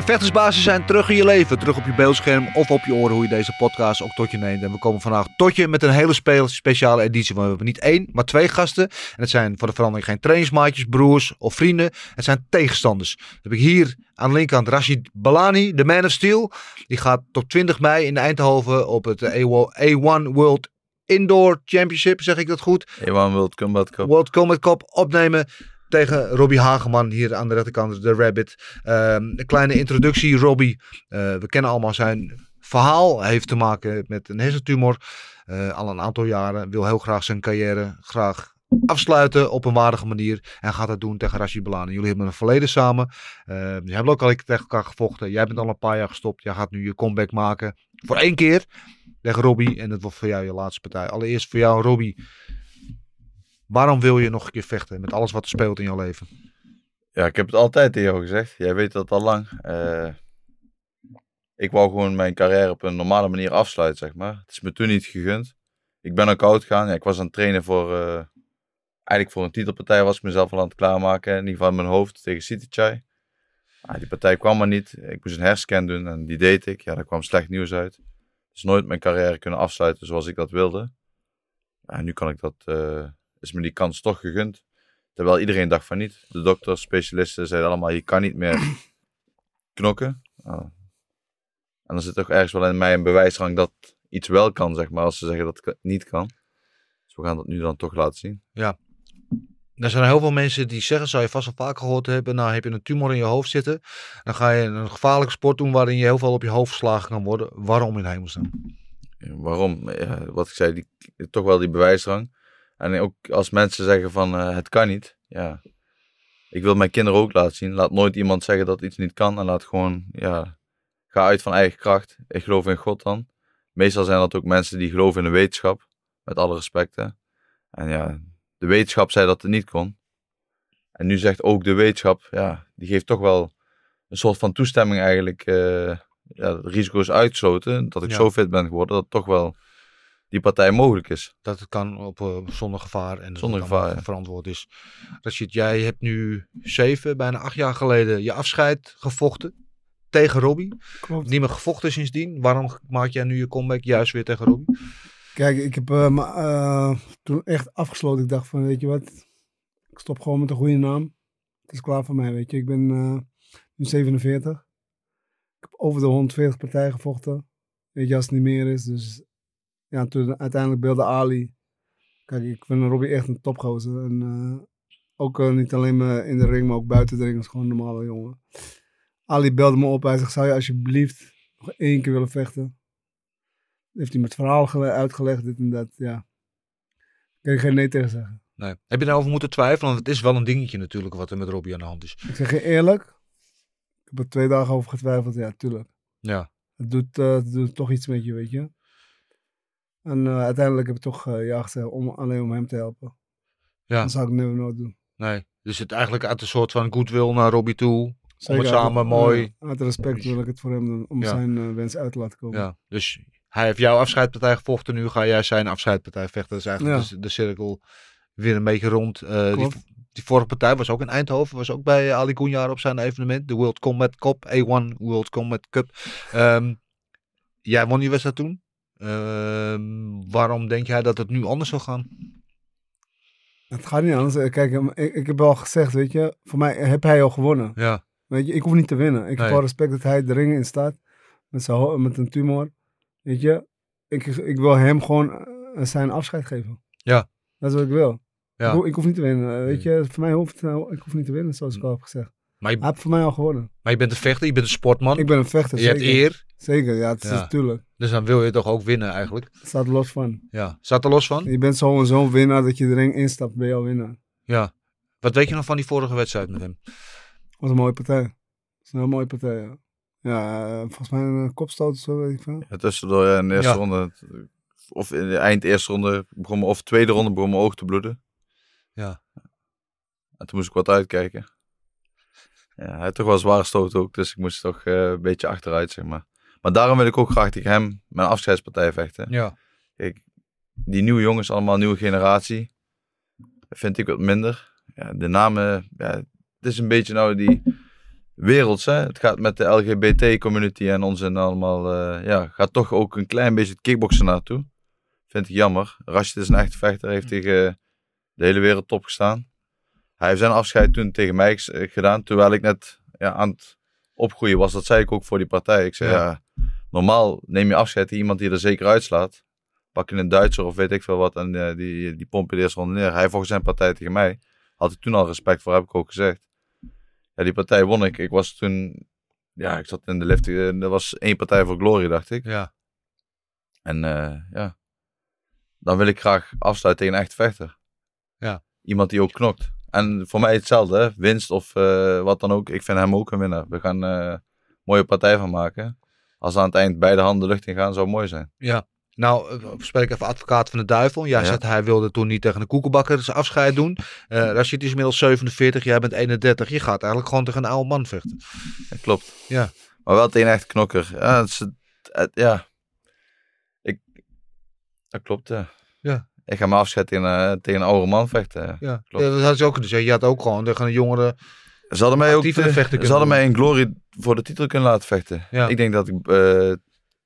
De vechtersbazen zijn terug in je leven, terug op je beeldscherm of op je oren, hoe je deze podcast ook tot je neemt. En we komen vandaag tot je met een hele spe- speciale editie. Want we hebben niet één, maar twee gasten. En het zijn voor de verandering geen trainingsmaatjes, broers of vrienden. Het zijn tegenstanders. Dan heb ik hier aan de linkerkant Rashid Balani, de man of steel. Die gaat tot 20 mei in Eindhoven op het A1 World Indoor Championship, zeg ik dat goed? A1 World Combat Cup. World Combat Cup opnemen tegen Robbie Hageman hier aan de rechterkant, de Rabbit. Ehm, een kleine introductie, Robbie. eh, we kennen allemaal zijn verhaal. Hij heeft te maken met een hersentumor. eh, al een aantal jaren. Wil heel graag zijn carrière graag afsluiten op een waardige manier. En gaat dat doen tegen Rashid Balani. Jullie hebben een verleden samen. Uh, je hebt ook al tegen elkaar gevochten. Jij bent al een paar jaar gestopt. Jij gaat nu je comeback maken. Voor één keer tegen Robbie. En dat wordt voor jou je laatste partij. Allereerst voor jou, Robbie. Waarom wil je nog een keer vechten met alles wat er speelt in jouw leven? Ja, ik heb het altijd tegen jou gezegd. Jij weet dat al lang. Eh, ik wou gewoon mijn carrière op een normale manier afsluiten, zeg maar. Het is me toen niet gegund. Ik ben ook oud gegaan. Ja, ik was aan het trainen voor... eh, eigenlijk voor een titelpartij was ik mezelf al aan het klaarmaken. In ieder geval mijn hoofd tegen Citychai. Ah, die partij kwam maar niet. Ik moest een herscan doen en die deed ik. Ja, daar kwam slecht nieuws uit. Dus nooit mijn carrière kunnen afsluiten zoals ik dat wilde. Ja, nu kan ik dat... eh, is me die kans toch gegund. Terwijl iedereen dacht van niet. De dokters, specialisten zeiden allemaal, je kan niet meer knokken. Nou, en dan zit toch ergens wel in mij een bewijsdrang dat iets wel kan, zeg maar, als ze zeggen dat het niet kan. Dus we gaan dat nu dan toch laten zien. Er zijn heel veel mensen die zeggen, zou je vast al vaker gehoord hebben, nou heb je een tumor in je hoofd zitten. Dan ga je een gevaarlijke sport doen waarin je heel veel op je hoofd geslagen kan worden. Waarom in hemelsnaam? Ja, waarom? Ja, wat ik zei, die, toch wel die bewijsdrang. En ook als mensen zeggen van eh, het kan niet. Ja, ik wil mijn kinderen ook laten zien. Laat nooit iemand zeggen dat iets niet kan. En laat gewoon, ja, ga uit van eigen kracht. Ik geloof in God dan. Meestal zijn dat ook mensen die geloven in de wetenschap. Met alle respecten. En ja, de wetenschap zei dat het niet kon. En nu zegt ook de wetenschap, ja, die geeft toch wel een soort van toestemming eigenlijk. eh ja, het risico is uitgesloten. Dat ik Ja. zo fit ben geworden dat toch wel die partij mogelijk is. Dat het kan op, eh, zonder gevaar en dat Zonder gevaar, ja. verantwoord is. Rashid, jij hebt nu zeven, bijna acht jaar geleden je afscheid gevochten tegen Robbie. Klopt. Niet meer gevochten sindsdien. Waarom maak jij nu je comeback juist weer tegen Robbie? Kijk, ik heb eh, eh, toen echt afgesloten. Ik dacht van, weet je wat, ik stop gewoon met een goede naam. Het is klaar voor mij, weet je. Ik ben eh, nu 47. Ik heb over de 140 partijen gevochten. Weet je, als het niet meer is. Dus ja, toen uiteindelijk beelde Ali. Kijk, ik vind Robbie echt een topgozer. En eh, ook eh, niet alleen in de ring, maar ook buiten de ring. is gewoon een normale jongen. Ali belde me op. Hij zegt, zou je alsjeblieft nog één keer willen vechten? heeft hij met verhaal gele- uitgelegd, dit en dat, ja. Kan ik geen nee tegen zeggen. Nee. Heb je daarover moeten twijfelen? Want het is wel een dingetje natuurlijk wat er met Robbie aan de hand is. Ik zeg je eerlijk, ik heb er twee dagen over getwijfeld, ja, tuurlijk. Ja. Het doet, eh, het doet toch iets met je, weet je. En eh, uiteindelijk heb ik toch eh, ja gezegd, om, alleen om hem te helpen. Ja. Dat zou ik never nooit doen. Nee. Dus het eigenlijk uit een soort van goodwill naar Robbie toe. Om Zeker het uit- samen eh, mooi. Uit respect wil ik het voor hem doen, om Ja. zijn eh, wens uit te laten komen. Ja. Dus hij heeft jouw afscheidpartij gevochten. Nu ga jij zijn afscheidpartij vechten. Dat is eigenlijk Ja. dus de cirkel weer een beetje rond. Die, Klopt. die vorige partij was ook in Eindhoven. Was ook bij Ali Koenjaar op zijn evenement. De World Combat Cup. A1 World Combat Cup. Ehm, jij won die wedstrijd toen. Ehm, waarom denk jij dat het nu anders zal gaan? Het gaat niet anders. Eh, Kijk, eh, ik, ik heb al gezegd, weet je, voor mij heb hij al gewonnen. Ja. Weet je, ik hoef niet te winnen. Ik heb Nee. wel respect dat hij de ring in staat. Met, zijn, met een tumor. Weet je, ik, ik wil hem gewoon eh, zijn afscheid geven. Ja. Dat is wat ik wil. Ja. Ik, ho- ik hoef niet te winnen. Weet je, voor mij hoeft het nou, ik hoef niet te winnen, zoals ik al heb gezegd. Maar je, Hij heeft voor mij al gewonnen. maar je bent een vechter, je bent een sportman. Ik ben een vechter, je hebt eer, Zeker, ja, het is Ja. natuurlijk. dus dan wil je toch ook winnen eigenlijk. Het staat er los van. Ja. Staat er los van? Je bent zo en zo'n winnaar dat je de ring instapt, ben je al winnaar. Ja. Wat weet je nog van die vorige wedstrijd met hem? Wat een mooie partij. Dat is een heel mooie partij, ja. Ja, eh, volgens mij een kopstoot of zo, weet ik veel. Ja, tussendoor ja, in de eerste Ja. ronde, of in de eind eerste ronde, begon me, of tweede ronde begon mijn oog te bloeden. Ja. En toen moest ik wat uitkijken. Ja, toch wel zware stoot ook, dus ik moest toch eh, een beetje achteruit, zeg maar. Maar daarom wil ik ook graag tegen hem mijn afscheidspartij vechten. Ja. Kijk, die nieuwe jongens, allemaal nieuwe generatie, vind ik wat minder. Ja, de namen, ja, het is een beetje nou die werelds, hè. Het gaat met de LGBT-community en ons en allemaal, eh, ja, gaat toch ook een klein beetje het kickboksen naartoe. Vind ik jammer. Rashid is een echte vechter, heeft tegen de hele wereld top gestaan. Hij heeft zijn afscheid toen tegen mij eh, gedaan, terwijl ik net ja, aan het opgroeien was. Dat zei ik ook voor die partij. Ik zei, Ja. normaal neem je afscheid tegen iemand die er zeker uitslaat. Pak je een Duitser of weet ik veel wat en eh, die, die pomp je de eerste ronde neer. Hij volgens zijn partij tegen mij. Had ik toen al respect voor, heb ik ook gezegd. Ja, die partij won ik. Ik was toen, ja, ik zat in de lift. eh, Er was één partij voor Glory, dacht ik. Ja. En ja, dan wil ik graag afsluiten tegen een echt vechter. Ja. Iemand die ook knokt. En voor mij hetzelfde, hè? winst of eh, wat dan ook. Ik vind hem ook een winnaar. We gaan eh, een mooie partij van maken. Als aan het eind beide handen de lucht in gaan, zou het mooi zijn. Ja. Nou, eh, spreek ik even advocaat van de duivel. Jij Ja. zegt hij wilde toen niet tegen de koekenbakker zijn afscheid doen. Eh Rashid is inmiddels 47, jij bent 31. Je gaat eigenlijk gewoon tegen een oude man vechten. Dat klopt. Ja. Maar wel tegen een echt knokker. Ja, het is, het- het- ja. Ik, dat klopt, ja. Ja. Ik ga mijn afscheid tegen, eh, tegen een oude man vechten. ja. Ja, Klopt. Ja, dat had je ook kunnen zeggen. Je had ook gewoon tegen een jongere... Ze hadden mij ook Actievere eh, vechter ze kunnen hadden mij in Glory voor de titel kunnen laten vechten. Ja. Ik denk dat ik eh,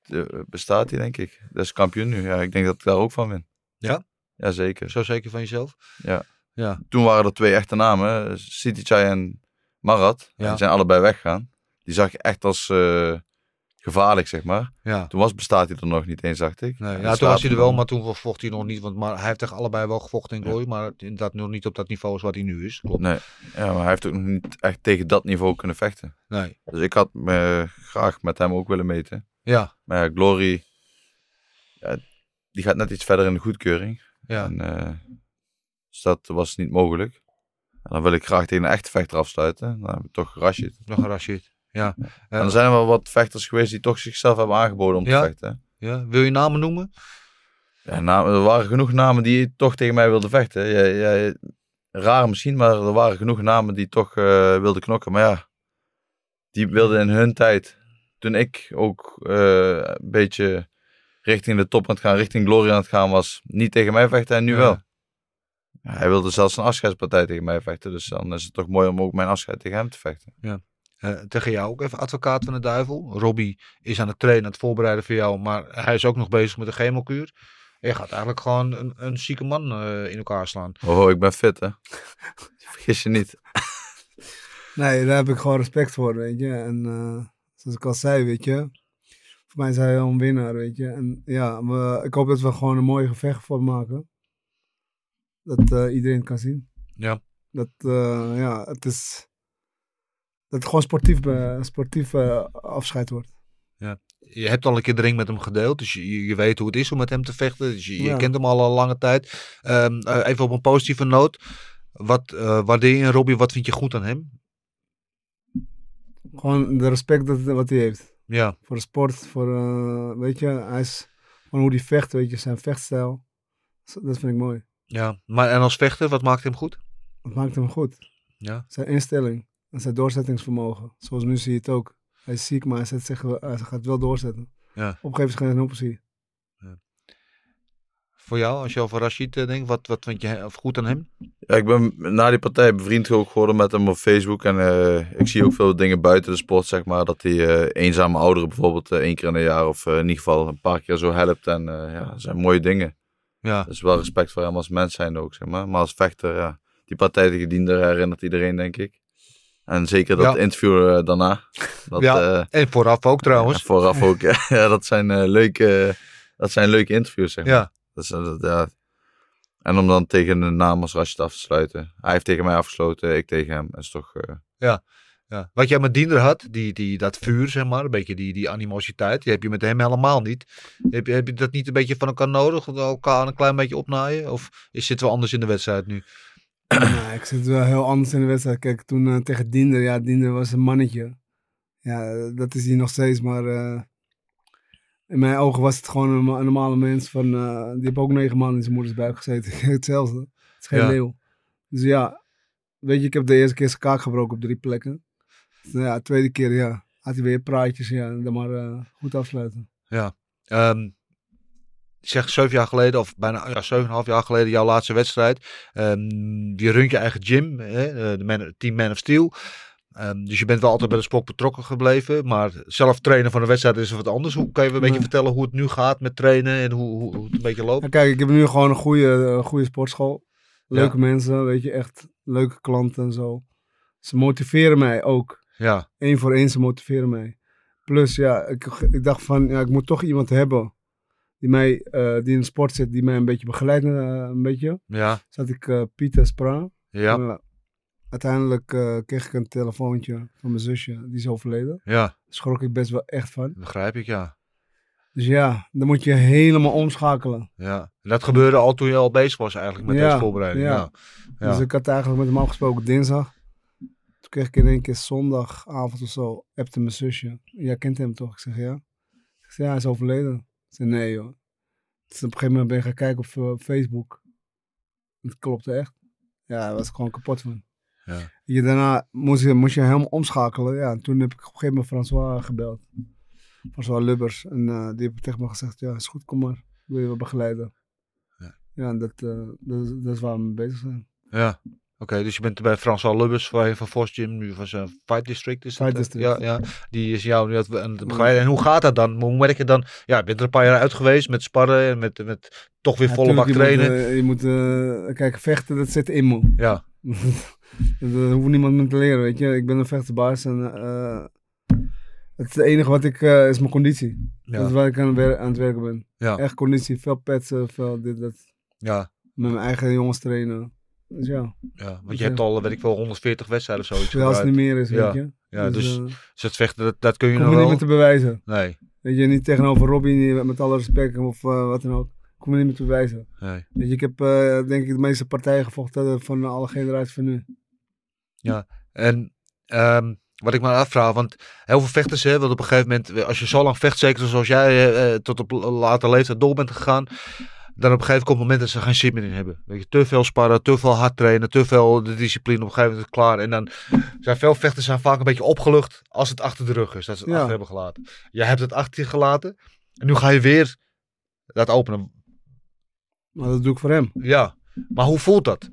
de- bestaat hij, denk ik. Dat is kampioen nu. Ja, ik denk dat ik daar ook van win. Ja? Jazeker. Zo zeker van jezelf? Ja. Ja. Toen waren er twee echte namen, Siticai en Marat. Ja. Die zijn allebei weggegaan. Die zag je echt als eh, gevaarlijk, zeg maar. Ja. Toen was bestaat hij er nog niet eens, dacht ik. Nee, ja, toen was hij er wel, maar toen vocht hij nog niet. Want maar hij heeft tegen allebei wel gevochten in Ja. Glory. Maar inderdaad nog niet op dat niveau is wat hij nu is. Klopt. Nee, ja, maar hij heeft ook nog niet echt tegen dat niveau kunnen vechten. Nee. Dus ik had me graag met hem ook willen meten. Ja. Maar ja, Glory, ja, die gaat net iets verder in de goedkeuring. Ja. En, eh, dus dat was niet mogelijk. En dan wil ik graag tegen een echte vechter afsluiten. Dan heb ik toch Rashid. Nog een Rashid. Ja. En er zijn wel wat vechters geweest die toch zichzelf hebben aangeboden om Ja? te vechten. ja. Wil je namen noemen? Ja, namen, er waren genoeg namen die toch tegen mij wilden vechten. Ja, ja, raar misschien, maar er waren genoeg namen die toch eh, wilden knokken. Maar ja, die wilden in hun tijd, toen ik ook eh, een beetje richting de top aan het gaan, richting Glory aan het gaan was, niet tegen mij vechten en nu Ja. wel. Ja, hij wilde zelfs een afscheidspartij tegen mij vechten, dus dan is het toch mooi om ook mijn afscheid tegen hem te vechten. Eh, tegen jou ook even advocaat van de duivel. Robbie is aan het trainen, aan het voorbereiden voor jou. Maar hij is ook nog bezig met een chemokuur. En je gaat eigenlijk gewoon een, een zieke man eh, in elkaar slaan. Oh, ik ben fit hè. Vergis je niet. Nee, daar heb ik gewoon respect voor, weet je. En eh, zoals ik al zei, weet je. Voor mij is hij wel een winnaar, weet je. En ja, we, ik hoop dat we gewoon een mooie gevecht voor maken. Dat eh, iedereen het kan zien. Ja. Dat, eh, ja, het is... Dat het gewoon sportief, eh, sportief eh, afscheid wordt. Je hebt al een keer de ring met hem gedeeld. Dus je, je weet hoe het is om met hem te vechten. Dus je, je Ja. kent hem al een lange tijd. Ehm, eh, even op een positieve noot. Wat waardeer je in Robbie? Wat vind je goed aan hem? Gewoon de respect dat, wat hij heeft. Ja. Voor de sport, voor, weet je, hij is... Gewoon hoe hij vecht, weet je, zijn vechtstijl. Dat vind ik mooi. ja. Maar en als vechter, wat maakt hem goed? Dat maakt hem goed. Ja. Zijn instelling en zijn doorzettingsvermogen. Zoals nu zie je het ook. Hij is ziek, maar hij, zet zich, wel- hij gaat wel doorzetten. Ja. Op een gegeven moment is geen optie. Voor jou, als je over Rashid eh, denkt, wat, wat vind je goed aan hem? Ja, ik ben na die partij bevriend ook geworden met hem op Facebook. En eh, ik zie ook veel dingen buiten de sport, zeg maar. Dat hij eh, eenzame ouderen bijvoorbeeld één keer in een jaar of in ieder geval een paar keer zo helpt. En eh, ja, dat zijn mooie dingen. Ja. Dus wel respect voor hem als mens zijn ook, zeg maar. Maar als vechter, ja. Die partij tegen Diender herinnert iedereen, denk ik. En zeker dat Ja. interview eh, daarna. Dat, Ja. eh, En vooraf ook trouwens. ja, vooraf ook. ja, dat zijn, eh, leuke, dat zijn leuke interviews, zeg maar. Ja. Dat is, dat, ja. En om dan tegen een naam als Rashid af te sluiten. Hij heeft tegen mij afgesloten, ik tegen hem. Dat is toch... eh, Ja. Wat jij met Diender had, die, die, dat vuur, zeg maar, een beetje die, die animositeit, die heb je met hem helemaal niet. Heb je, heb je dat niet een beetje van elkaar nodig, elkaar een klein beetje opnaaien? Of is zitten we anders in de wedstrijd nu? Ik zit wel heel anders in de wedstrijd. Kijk, toen eh, tegen Dinder, ja, Dinder was een mannetje. Ja, dat is hij nog steeds, maar eh, in mijn ogen was het gewoon een, ma- een normale mens. Van, eh, die heeft ook negen maanden in zijn moeders buik gezeten. Hetzelfde. Het is geen Ja. leeuw. Dus ja, weet je, ik heb de eerste keer zijn kaak gebroken op drie plekken. Nou ja, de tweede keer, ja, had hij weer praatjes, ja, en dan maar goed afsluiten. Ehm zeg zeven jaar geleden, of bijna ja, zeven en een half jaar geleden, jouw laatste wedstrijd. Ehm, je runt je eigen gym, hè, eh, de man, team Man of Steel. Ehm, dus je bent wel altijd bij de sport betrokken gebleven. Maar zelf trainen van de wedstrijd is wat anders. Hoe kan je een beetje Nee. vertellen hoe het nu gaat met trainen en hoe, hoe, hoe het een beetje loopt? Ja, kijk, ik heb nu gewoon een goede, eh, goede sportschool. Leuke mensen, weet je, echt leuke klanten en zo. Ze motiveren mij ook. Ja, Eén voor één, ze motiveren mij. Plus, ja, ik, ik dacht van, ja, ik moet toch iemand hebben die mij, eh, die in de sport zit, die mij een beetje begeleidt, eh, een beetje. ja, Zat ik eh, Pieter Spra. ja, uiteindelijk kreeg ik een telefoontje van mijn zusje, die is overleden. ja. Daar schrok ik best wel echt van. Begrijp ik, ja. Dus ja, dan moet je helemaal omschakelen. ja. En dat gebeurde al toen je al bezig was eigenlijk met Ja, deze voorbereiding. Ja. Dus ik had eigenlijk met hem afgesproken dinsdag. Toen kreeg ik in één keer zondagavond of zo, appte mijn zusje. Jij kent hem toch? Ik zeg ja. Ik zeg ja, hij is overleden. Zeg nee joh. Dus op een gegeven moment ben ik gaan kijken op eh, Facebook. Het klopte echt. Ja, daar was ik gewoon kapot van. Ja. Je, daarna moest je, moest je helemaal omschakelen. Ja, en toen heb ik op een gegeven moment François gebeld. François Lubbers. En eh, die heeft tegen me gezegd, ja is goed, kom maar. Wil je wel begeleiden? Ja. Ja, en dat, eh, dat, is- dat is waar we mee bezig zijn. Ja. Oké, dus je bent bij François Lubbers, voorheen van Vos Gym, nu van zijn Fight District. Is Fight eh? District. Ja, ja, die is jou nu aan het- het begeleiden. En hoe gaat dat dan? Hoe merk je dan? Ja, je bent er een paar jaar uit geweest met sparren en met, met toch weer Ja, volle bak trainen. Je moet, eh, je moet eh, kijk, vechten, dat zit in me. Ja, dat hoeft niemand me te leren, weet je. Ik ben een vechtersbaas en eh, het enige wat ik, eh, is mijn conditie. Dat is ja, waar ik aan, het wer- aan het werken ben. ja, Echt conditie, veel petsen, veel dit, dat. ja, Met mijn eigen jongens trainen. Dus ja, ja. Want je hebt al, weet ik wel, 140 wedstrijden of zoiets als het niet meer is, Ja. weet je. Ja, dus, eh, dus het vechten, dat, dat kun je nog me niet wel. meer te bewijzen. Nee, Weet je, niet tegenover Robbie, niet met alle respect of eh, wat dan ook. Kom me niet meer te bewijzen. nee. Weet je, ik heb eh, denk ik de meeste partijen gevochten van alle generaties van nu. En ehm, wat ik me afvraag, want heel veel vechters, hè, want op een gegeven moment, als je zo lang vecht, zeker zoals jij eh, eh, tot op l- late leeftijd door bent gegaan, dan op een gegeven moment moment dat ze geen zin meer in hebben. Weet je, te veel sparren, te veel hard trainen, te veel de discipline, op een gegeven moment is het klaar. En dan zijn veel vechters zijn vaak een beetje opgelucht als het achter de rug is, dat ze het Ja. achter hebben gelaten. Jij hebt het achter je gelaten en nu ga je weer dat openen. Maar dat doe ik voor hem. Ja, maar hoe voelt dat?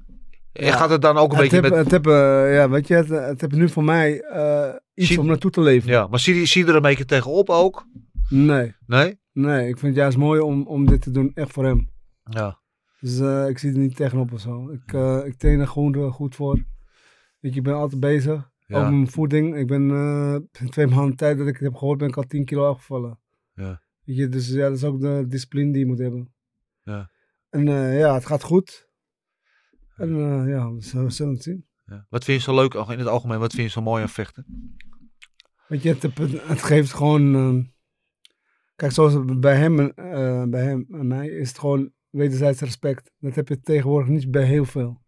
En Ja. gaat het dan ook een Het beetje heb, met... het heb, eh, ja, weet je, het, het heb nu voor mij eh, iets Zie- om naartoe te leven. Ja, maar zie, je- zie je er een beetje tegenop ook? Nee, Nee? Nee, ik vind het juist mooi om, om dit te doen, echt voor hem. Ja. Dus eh, ik zie er niet tegenop of zo. Ik, eh, ik train er gewoon goed voor. Weet je, ik ben altijd bezig. Ja. Ook met mijn voeding. Ik ben eh, in twee maanden tijd dat ik het heb gehoord, ben ik al 10 kilo afgevallen. Ja. Weet je, dus ja, dat is ook de discipline die je moet hebben. Ja. En ja, het gaat goed. En ja, we zullen, het zien. Ja. Wat vind je zo leuk in het algemeen? Wat vind je zo mooi aan vechten? Weet je, het, het, het geeft gewoon. Kijk, zoals het bij hem, en, eh, bij hem en mij is het gewoon wederzijds respect. Dat heb je tegenwoordig niet bij heel veel.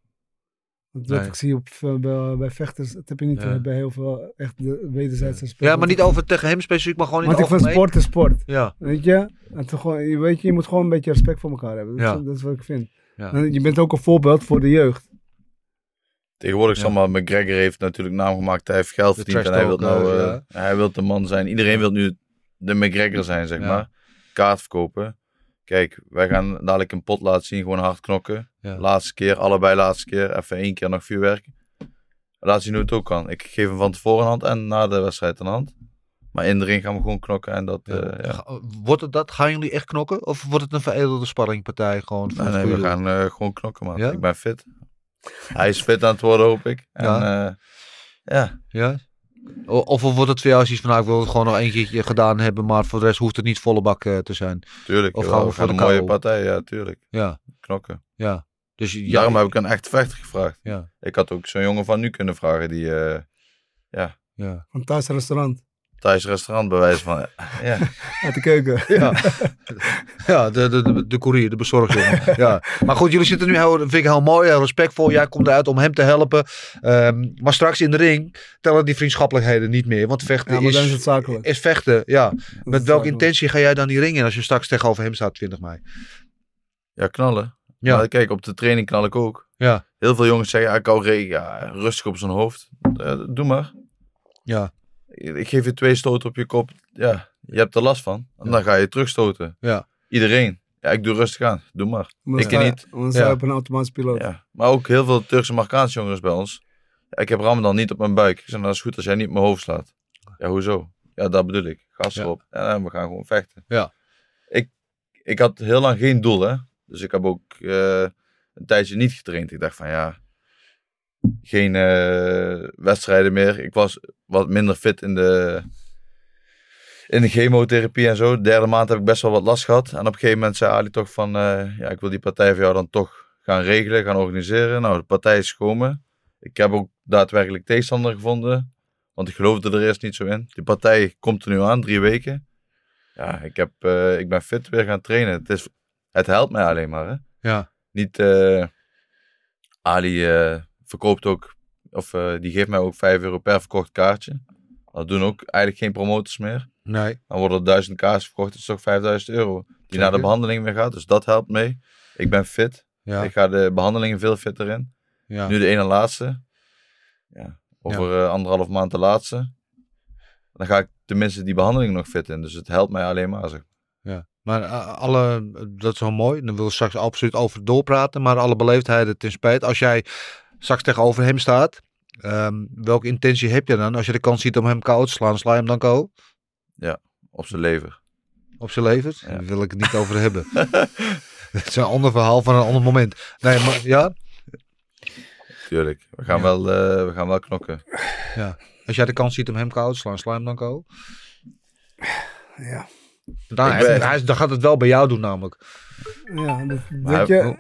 Want wat Nee. ik zie op, eh, bij, bij vechters, dat heb je niet Ja. bij heel veel echt de, wederzijds respect. Ja, maar niet over tegen hem specifiek, maar gewoon in Want het ik vind sport is sport. Ja, Weet je? Het is gewoon, je, weet je, je moet gewoon een beetje respect voor elkaar hebben. Dat, Ja. is, dat is wat ik vind. ja. En je bent ook een voorbeeld voor de jeugd. Tegenwoordig Ja. is allemaal, McGregor heeft natuurlijk naam gemaakt. Hij heeft geld verdiend en hij wil, nou, eh, ja. hij wil de man zijn. Iedereen wil nu de McGregor zijn, zeg Ja. maar. Kaart verkopen. Kijk, wij gaan dadelijk een pot laten zien, gewoon hard knokken. Ja. Laatste keer, allebei laatste keer. Even één keer nog vuurwerk. Laat zien hoe het ook kan. Ik geef hem van tevoren een hand en na de wedstrijd een hand. Maar in de ring gaan we gewoon knokken en dat... Ja. eh, ja. Wordt het dat? Gaan jullie echt knokken? Of wordt het een veredelde sparringpartij gewoon? Nee, we gaan eh, gewoon knokken, man. Ja? Ik ben fit. Hij is fit aan het worden, hoop ik. En, Ja. ja. ja, Ja? O- Of wordt het voor jou zoiets van, nou, ik wil het gewoon nog één keertje gedaan hebben, maar voor de rest hoeft het niet volle bak eh, te zijn? tuurlijk. Of gaan we we voor de een mooie partij, ja, tuurlijk. Ja, Knokken. ja. Dus ja, Daarom heb ik een echt vechter gevraagd. Ja. Ik had ook zo'n jongen van nu kunnen vragen die eh ja, ja. Van thuis restaurant. Thuis restaurant bewijs van. Ja, Uit de keuken. Ja, ja de, de, de, de courier, de bezorger. ja. Maar goed, jullie zitten nu heel, vind ik heel mooi, heel respectvol. Jij komt eruit om hem te helpen. Ehm, maar straks in de ring tellen die vriendschappelijkheden niet meer. Want vechten Ja, maar is, dan is het zakelijk. is vechten. Ja. Dat Met welke intentie ga jij dan die ring in als je straks tegenover hem staat 20 mei? ja knallen. Ja. Maar kijk, op de training knal ik ook. Ja. Heel veel jongens zeggen, ja, ik hou ja, rustig op zijn hoofd. Eh, doe maar. Ja. Ik geef je twee stoten op je kop. Ja, je hebt er last van. En dan ga je terugstoten. Ja. Iedereen. Ja, ik doe rustig aan. Doe maar. Ik je- niet. Je Ja. op een automatische piloot. Ja. Maar ook heel veel Turkse Marokkaanse jongens bij ons. Ja, ik heb Ramadan niet op mijn buik. Ik zeg, nou, dat is goed als jij niet op mijn hoofd slaat. Ja, hoezo? Ja, dat bedoel ik. Gas Ja. erop. En we gaan gewoon vechten. Ja. Ik, ik had heel lang geen doel, hè. Dus ik heb ook eh, een tijdje niet getraind. Ik dacht van, ja... Geen eh, wedstrijden meer. Ik was wat minder fit in de... In de chemotherapie en zo. De derde maand heb ik best wel wat last gehad. En op een gegeven moment zei Ali toch van... eh, ja, ik wil die partij voor jou dan toch gaan regelen, gaan organiseren. Nou, de partij is gekomen. Ik heb ook daadwerkelijk tegenstander gevonden. Want ik geloofde er eerst niet zo in. Die partij komt er nu aan, drie weken. Ja, ik, heb, eh, ik ben fit weer gaan trainen. Het, is, het helpt mij alleen maar. Hè? Ja. Niet, Ali verkoopt ook, of eh, die geeft mij ook 5 euro per verkocht kaartje. Dat doen ook eigenlijk geen promotors meer. Nee. Dan worden er 1000 kaarten verkocht, dat is toch 5000 euro. Die naar de behandeling weer gaat, dus dat helpt mee. Ik ben fit. Ja. Ik ga de behandelingen veel fitter in. Ja. Nu de ene laatste. Ja, over eh, anderhalf maand de laatste. Dan ga ik tenminste die behandeling nog fit in. Dus het helpt mij alleen maar. Zeg. maar. Ja. Maar eh, alle, dat is wel mooi. Dan wil ik straks absoluut over doorpraten. Maar alle beleefdheden ten spijt. Als jij straks tegenover hem staat. ehm, welke intentie heb je dan? Als je de kans ziet om hem koud te slaan, sla je hem dan koud? Op zijn lever. Op zijn levert? Ja. Daar wil ik het niet over hebben. Het is een ander verhaal van een ander moment. Nee, maar ja. Tuurlijk. We gaan, Ja. wel, eh, we gaan wel knokken. Als jij de kans ziet om hem koud te slaan, sla je hem dan koud? Ja. Dan, Ik ben- hij- dan gaat het wel bij jou doen namelijk. Ja, dat, Maar- weet je,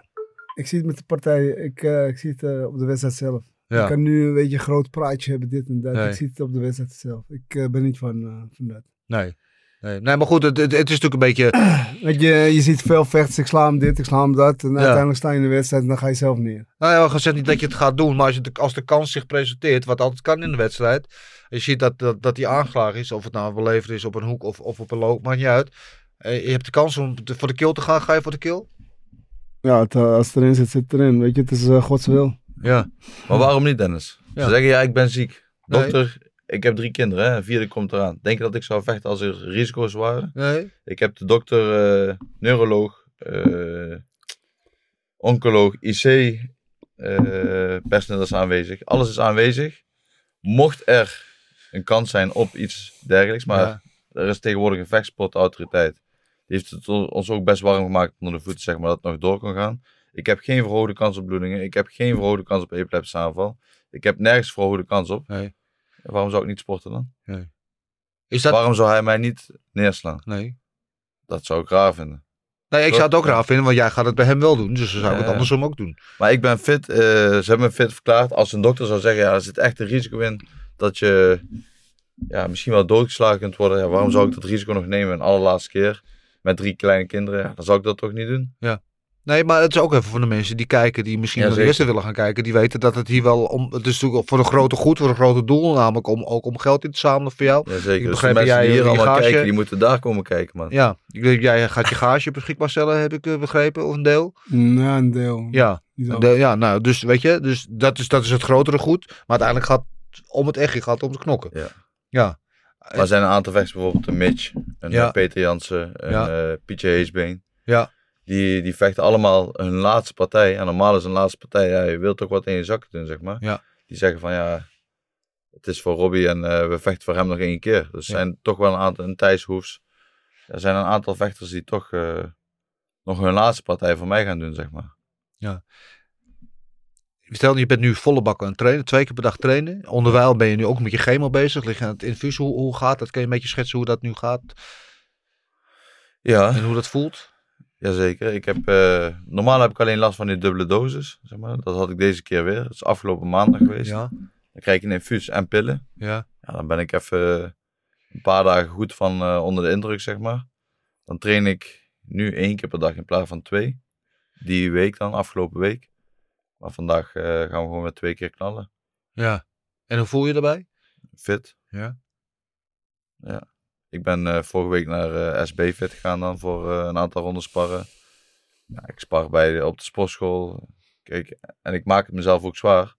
ik zie het met de partij, ik, eh, ik zie het eh, op de wedstrijd zelf. Ja. Ik kan nu een beetje een groot praatje hebben, dit en dat. Nee. Ik zie het op de wedstrijd zelf. Ik eh, ben niet van, van dat. Nee. Nee, nee maar goed, het, het, het is natuurlijk een beetje... Weet je, je ziet veel vechters, ik sla hem dit, ik sla hem dat. En uiteindelijk sta je in de wedstrijd en dan ga je zelf neer. Nou ja, gezegd niet dat je het gaat doen, maar als, je de, als de kans zich presenteert, wat altijd kan in de wedstrijd. Je ziet dat, dat, dat die aangeslagen is, of het nou beleverd is op een hoek of, of op een loop, maakt niet uit. Je hebt de kans om te- voor de kill te gaan, ga je voor de kill? Ja, het, eh, als het erin zit, zit het erin. Weet je, het is eh, Gods wil. Ja. Maar waarom niet, Dennis? Ja. Ze zeggen, ja, ik ben ziek. Nee. Dokter, ik heb drie kinderen. Hè? Een vierde komt eraan. Denk je dat ik zou vechten als er risico's waren? Nee? Ik heb de dokter, eh, neuroloog, eh, oncoloog, IC, eh personeel is aanwezig. Alles is aanwezig. Mocht er een kans zijn op iets dergelijks, maar Ja. er is tegenwoordig een vechtsportautoriteit. Heeft het ons ook best warm gemaakt onder de voeten, zeg maar, dat het nog door kan gaan. Ik heb geen verhoogde kans op bloedingen. Ik heb geen verhoogde kans op epileptische aanval. Ik heb nergens verhoogde kans op. Nee. Waarom zou ik niet sporten dan? Is dat... Waarom zou hij mij niet neerslaan? Nee. Dat zou ik raar vinden. Nee, ik zou het ook raar vinden, want jij gaat het bij hem wel doen. Dus dan zou ik het andersom ook doen. Maar ik ben fit. eh, ze hebben me fit verklaard. Als een dokter zou zeggen, ja, er zit echt een risico in dat je ja, misschien wel doodgeslagen kunt worden. Ja, waarom zou ik dat risico nog nemen een allerlaatste keer met drie kleine kinderen? Ja, dan zou ik dat toch niet doen? Nee, maar het is ook even voor de mensen die kijken, die misschien Ja, naar de eerste willen gaan kijken. Die weten dat het hier wel om. Het is natuurlijk voor een grote goed, voor een grote doel. Namelijk om ook om geld in te zamelen voor jou. Ja, Ik zeker. Dus de begrijp mensen jij die hier die allemaal gage- kijken, die moeten daar komen kijken, man. Ja, ik denk, jij gaat je gage beschikbaar stellen, heb ik eh, begrepen, of een deel. Ja, een deel. Ja, een deel, ja nou, dus weet je, dus dat is, dat is het grotere goed. Maar uiteindelijk gaat het om het echt, je gaat om de knokken. Ja. Ja, Maar er zijn een aantal vechters, bijvoorbeeld een Mitch, een Ja. eh, Peter Jansen, een Ja. eh, Pietje Heesbeen. Ja. Die, die vechten allemaal hun laatste partij. En normaal is een laatste partij, ja, je wilt toch wat in je zakken doen, zeg maar. Ja. Die zeggen van ja, het is voor Robbie en eh, we vechten voor hem nog één keer. Dus er Ja. zijn toch wel een aantal, een Thijs Hoefs. Er zijn een aantal vechters die toch nog hun laatste partij voor mij gaan doen, zeg maar. Stel, je bent nu volle bak aan het trainen, twee keer per dag trainen. Onderwijl ben je nu ook met je chemo bezig, lig je aan het infuus. Hoe, hoe gaat dat? Kun je een beetje schetsen hoe dat nu gaat Ja, en hoe dat voelt? Jazeker. Ik heb, eh, normaal heb ik alleen last van die dubbele dosis. Zeg maar. Dat had ik deze keer weer. Dat is afgelopen maandag geweest. Ja, Dan krijg ik een infuus en pillen. ja. Ja, dan ben ik even een paar dagen goed van eh, onder de indruk, zeg maar. Dan train ik nu één keer per dag in plaats van twee. Die week dan, afgelopen week. Maar vandaag eh, gaan we gewoon met twee keer knallen. ja. En hoe voel je daarbij? Fit. Ja. Ik ben eh, vorige week naar eh, SB Fit gegaan dan voor een aantal ronden sparren. Ja, ik spar bij op de sportschool. Kijk, en ik maak het mezelf ook zwaar.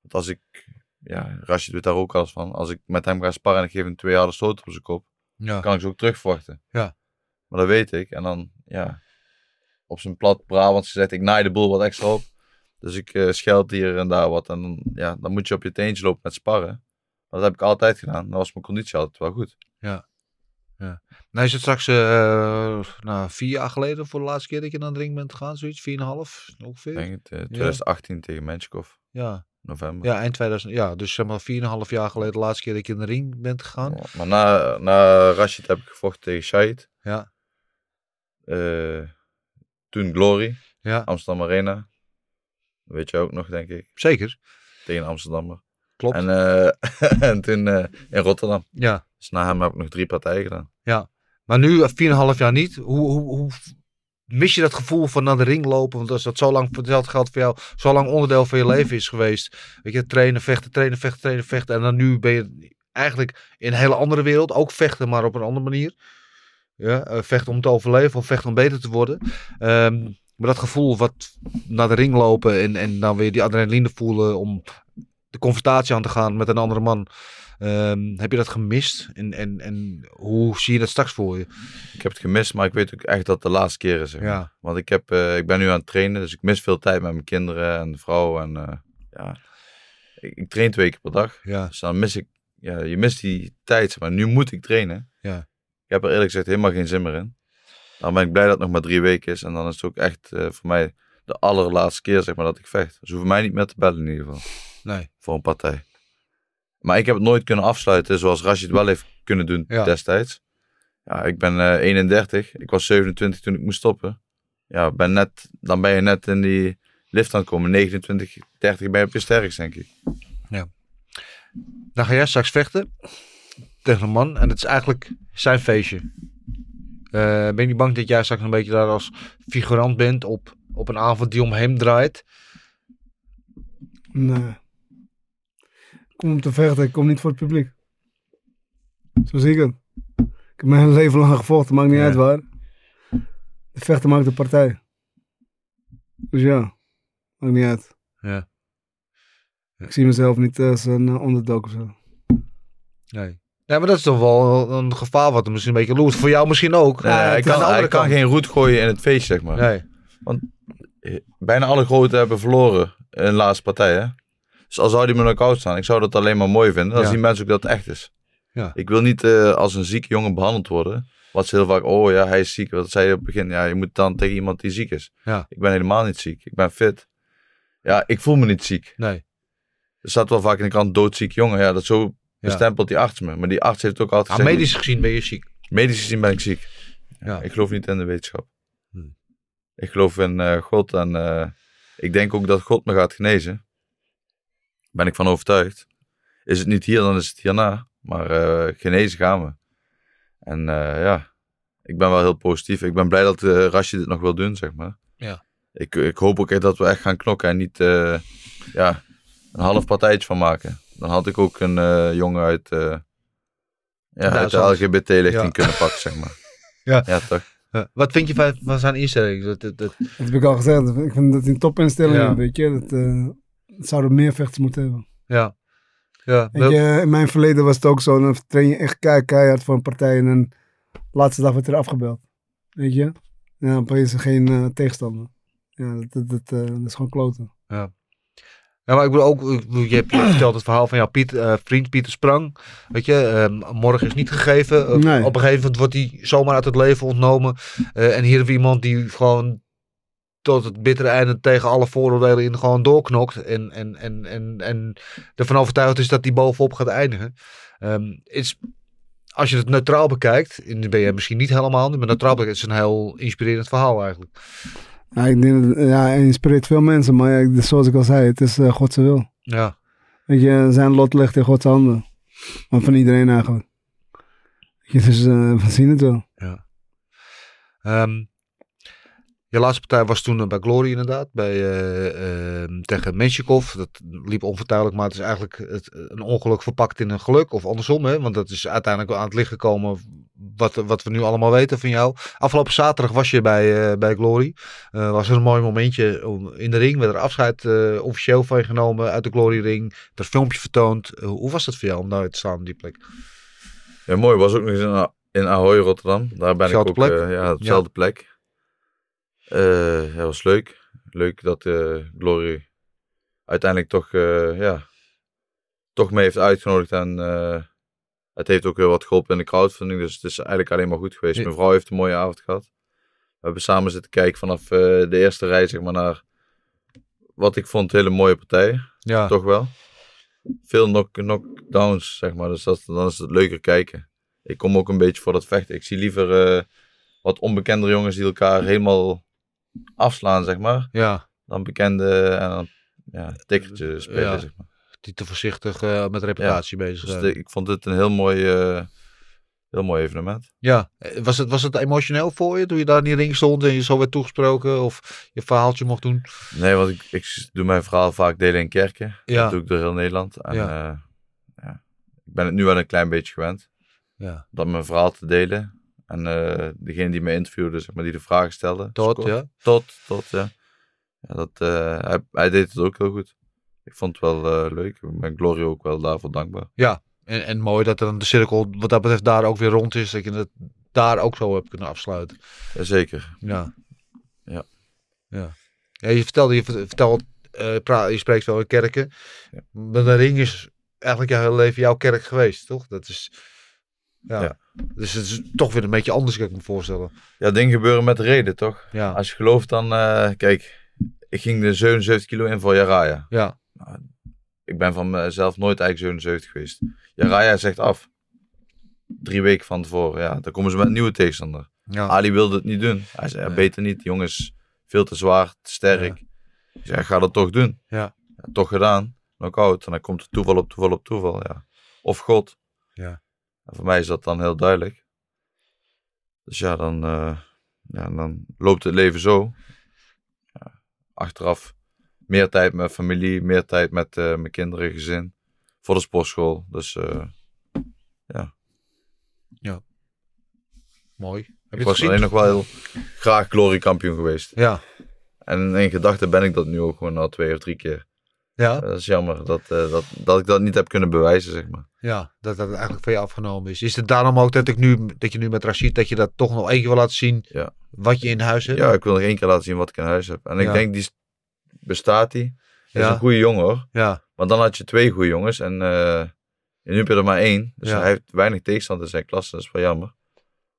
Want als ik, ja, Rashid doet daar ook alles van. Als ik met hem ga sparren en ik geef hem twee harde stoten op zijn kop, Ja. kan ik ze ook terugverwachten. Ja. Maar dat weet ik. En dan, ja, op zijn plat Brabants gezegd, ik naai de boel wat extra op. Dus ik eh scheld hier en daar wat. En dan, ja, dan moet je op je teentje lopen met sparren. Maar dat heb ik altijd gedaan. Dan was mijn conditie altijd wel goed. Nou is het straks eh, nou, vier jaar geleden voor de laatste keer dat je naar de ring bent gegaan, zoiets? Vier en een half ongeveer? Ik denk het, eh, 2018 tegen Menschikov, Ja. november. ja, eind 2000. Ja, dus zeg maar vier en een half jaar geleden de laatste keer dat je in de ring bent gegaan. Ja, Maar na, na Rashid heb ik gevochten tegen Shahid. Ja, Eh, toen Glory, ja. Amsterdam Arena. Weet je ook nog, denk ik. zeker. Tegen Amsterdammer. Klopt. En, eh, en toen eh, in Rotterdam. Ja. Dus na hem heb ik nog drie partijen gedaan. Maar nu, eh, vier en een half jaar niet. Hoe, hoe, hoe mis je dat gevoel van naar de ring lopen? Want als dat zo lang, hetzelfde geldt voor jou, zo lang onderdeel van je leven is geweest. Weet je, trainen, vechten, trainen, vechten, trainen, vechten. En dan nu ben je eigenlijk in een hele andere wereld. Ook vechten, maar op een andere manier. Ja, eh, vechten om te overleven of vechten om beter te worden. Ehm, maar dat gevoel wat naar de ring lopen en, en dan weer die adrenaline voelen om de confrontatie aan te gaan met een andere man. Ehm, heb je dat gemist? En, en, en hoe zie je dat straks voor je? Ik heb het gemist, maar ik weet ook echt dat het de laatste keer is. zeg maar. Ja, Want ik, heb, eh, ik ben nu aan het trainen, dus ik mis veel tijd met mijn kinderen en de vrouw. En eh, ja, ik, ik train twee keer per dag. ja, Dus dan mis ik, ja, je mist die tijd, maar nu moet ik trainen. Ja. Ik heb er eerlijk gezegd helemaal geen zin meer in. Dan ben ik blij dat het nog maar drie weken is. En dan is het ook echt eh, voor mij de allerlaatste keer, zeg maar, dat ik vecht. Ze hoeven mij niet meer te bellen in ieder geval, nee. voor een partij. Maar ik heb het nooit kunnen afsluiten zoals Rashid wel heeft kunnen doen Ja. destijds. Ja, ik ben eh 31. Ik was 27 toen ik moest stoppen. Ja, ben net, dan ben je net in die lift aan het komen. 29, 30 ben je op je sterkst, denk ik. Dan ga jij straks vechten tegen een man en het is eigenlijk zijn feestje. Eh, ben je niet bang dat jij straks een beetje daar als figurant bent op, op een avond die om hem draait? Nee. Ik kom om te vechten, ik kom niet voor het publiek. Zo zie ik het. Ik heb mijn leven lang gevochten, maakt niet Ja. uit waar. De vechten maakt de partij. Dus ja, maakt niet uit. Ja. Ik zie mezelf niet als een uh, onderdog of zo. Nee. Nee, maar dat is toch wel een gevaar wat er misschien een beetje loert. Voor jou misschien ook. Nee, Ja, is kan, hij kan geen roet gooien in het feest, zeg maar. Nee. Bijna alle grote hebben verloren in de laatste partij, hè. Dus al zou die met knock-out staan, ik zou dat alleen maar mooi vinden. Dan Ja. zien mensen ook dat het echt is. Ja. Ik wil niet eh, als een zieke jongen behandeld worden. Wat ze heel vaak, oh ja, hij is ziek. Wat zei je op het begin? Ja, je moet dan tegen iemand die ziek is. Ja. Ik ben helemaal niet ziek. Ik ben fit. Ja, ik voel me niet ziek. Nee. Er staat wel vaak in de krant doodziek jongen. Ja, dat zo bestempelt die arts me. Maar die arts heeft ook altijd Ah, gezegd... medisch gezien ben je ziek. Medisch gezien ben ik ziek. Ja. Ik geloof niet in de wetenschap. Hmm. Ik geloof in eh, God en eh, ik denk ook dat God me gaat genezen. Ben ik van overtuigd. Is het niet hier, dan is het hierna. Maar eh, genezen gaan we. En ja, ik ben wel heel positief. Ik ben blij dat uh, Rasje dit nog wil doen, zeg maar. Ja. Ik, ik hoop ook echt dat we echt gaan knokken en niet ja, een half partijtje van maken. Dan had ik ook een eh, jongen uit, eh, ja, uit de. LGBT-lichting Ja. kunnen pakken, zeg maar. Ja. ja toch? Ja. Wat vind je van, van zijn instelling? Dat, dat, dat- Dat heb ik al gezegd. Ik vind dat een topinstelling Ja. weet je. Dat, eh, dat zouden meer vechters moeten hebben. ja. Ja. Weet je, in mijn verleden was het ook zo. Dan train je echt kei- keihard voor een partij en dan laatste dag wordt er afgebeld. Weet je? En dan opeens er geen eh, tegenstander. Ja, dat, dat, dat, eh, dat is gewoon kloten. Ja, maar ik bedoel ook, je hebt verteld het verhaal van jouw Piet, eh, vriend Pieter Sprang. Weet je, ehm, morgen is niet gegeven. Eh, Nee. Op een gegeven moment wordt hij zomaar uit het leven ontnomen. Eh, en hier hebben we iemand die gewoon tot het bittere einde tegen alle vooroordelen in gewoon doorknokt. En, en, en, en, en ervan overtuigd is dat hij bovenop gaat eindigen. Ehm, is, als je het neutraal bekijkt, en ben je misschien niet helemaal, maar neutraal bekijkt, is het een heel inspirerend verhaal eigenlijk. Ja, ik denk dat, ja, hij inspireert veel mensen, maar ja, zoals ik al zei, het is eh Godse wil. Ja. Weet je, zijn lot ligt in Gods handen. Maar van iedereen eigenlijk. Je, dus eh, we zien het wel. Ehm, je laatste partij was toen bij Glory inderdaad, bij, eh, ehm, tegen Menshikov. Dat liep onvertuidelijk, maar het is eigenlijk het, een ongeluk verpakt in een geluk. Of andersom, hè? want dat is uiteindelijk aan het licht gekomen wat, wat we nu allemaal weten van jou. Afgelopen zaterdag was je bij, eh, bij Glory. Eh, was er een mooi momentje om- in de ring. Werd er afscheid eh, officieel van je genomen uit de Glory ring. Er filmpje vertoond. Hoe was dat voor jou om daar te staan op die plek? Ja, mooi. Was ook nog eens in, Ahoy, Rotterdam. Daar ben Zelfde ik ook, plek? ja, op dezelfde plek. Ja, was leuk. Leuk dat Glory uiteindelijk toch, ja, toch mee heeft uitgenodigd. En het heeft ook weer wat geholpen in de crowdfunding. Dus het is eigenlijk alleen maar goed geweest. Mijn vrouw heeft een mooie avond gehad. We hebben samen zitten kijken vanaf eh, de eerste rij, zeg maar, naar wat ik vond hele mooie partijen. Ja, Toch wel. Veel knock, knockdowns, zeg maar. Dus dat, dan is het leuker kijken. Ik kom ook een beetje voor dat vechten. Ik zie liever eh, wat onbekendere jongens die elkaar helemaal afslaan, zeg maar. ja. Dan bekende en dan ja, tikkertje spelen, Ja. zeg maar. Die te voorzichtig eh, met reputatie bezig Dus zijn. de- ik vond dit een heel mooi, eh, heel mooi evenement. Ja, Eh, was het, was het emotioneel voor je toen je daar in die ring stond en je zo werd toegesproken of je verhaaltje mocht doen? Nee, want ik, ik doe mijn verhaal vaak delen in kerken. Ja. Dat doe ik door heel Nederland. En, Ja. ja. ja, ik ben het nu wel een klein beetje gewend. Ja. Dat mijn verhaal te delen. En degene die me interviewde, zeg maar, die de vragen stelde. Tot, scoort. ja. Tot, tot, ja. ja dat, hij, hij deed het ook heel goed. Ik vond het wel eh, leuk. Ik ben Glory ook wel daarvoor dankbaar. En, en mooi dat dan de cirkel wat dat betreft daar ook weer rond is. Dat je het daar ook zo hebt kunnen afsluiten. Jazeker. Ja. Ja. Ja. ja je vertelde, je vert- vertelt, eh, je spreekt wel in kerken. Ja. Maar de ring is eigenlijk jouw hele leven jouw kerk geweest, toch? Dat is, ja. Ja. Dus het is toch weer een beetje anders, kan ik me voorstellen. Ja, dingen gebeuren met reden, toch? Ja. Als je gelooft dan... eh, kijk, ik ging de 77 kilo in voor Jaraya. Ja. Ik ben van mezelf nooit eigenlijk 77 geweest. Jaraya zegt af. Drie weken van tevoren. Ja, dan komen ze met een nieuwe tegenstander. Ja. Ali wilde het niet doen. Hij zei, ja, Nee. beter niet. Jongens, veel te zwaar, te sterk. Ik zei, ga dat toch doen. Ja. toch gedaan. Knockout. En dan komt er toeval op toeval op toeval. Ja. Of God. Ja. En voor mij is dat dan heel duidelijk. Dus ja, dan, eh, ja, dan loopt het leven zo. Ja. Achteraf meer tijd met familie, meer tijd met eh, mijn kinderen, gezin. Voor de sportschool. Dus eh, Mooi. Heb je ik het was gezien? alleen nog wel heel graag glory kampioen geweest. Ja. En in gedachten ben ik dat nu ook gewoon al twee of drie keer. Ja. Dat is jammer dat, eh, dat, dat ik dat niet heb kunnen bewijzen, zeg maar. Ja, dat dat eigenlijk van je afgenomen is. Is het daarom ook dat, ik nu, dat je nu met Rashid, dat je dat toch nog één keer wil laten zien Ja. wat je in huis hebt? Ja, ik wil nog één keer laten zien wat ik in huis heb. En ik Ja. denk, die bestaat die. Hij is Ja. een goede jongen hoor. Ja, Want dan had je twee goede jongens en, eh, en nu heb je er maar één. Dus Ja. hij heeft weinig tegenstand in zijn klasse, dat is wel jammer.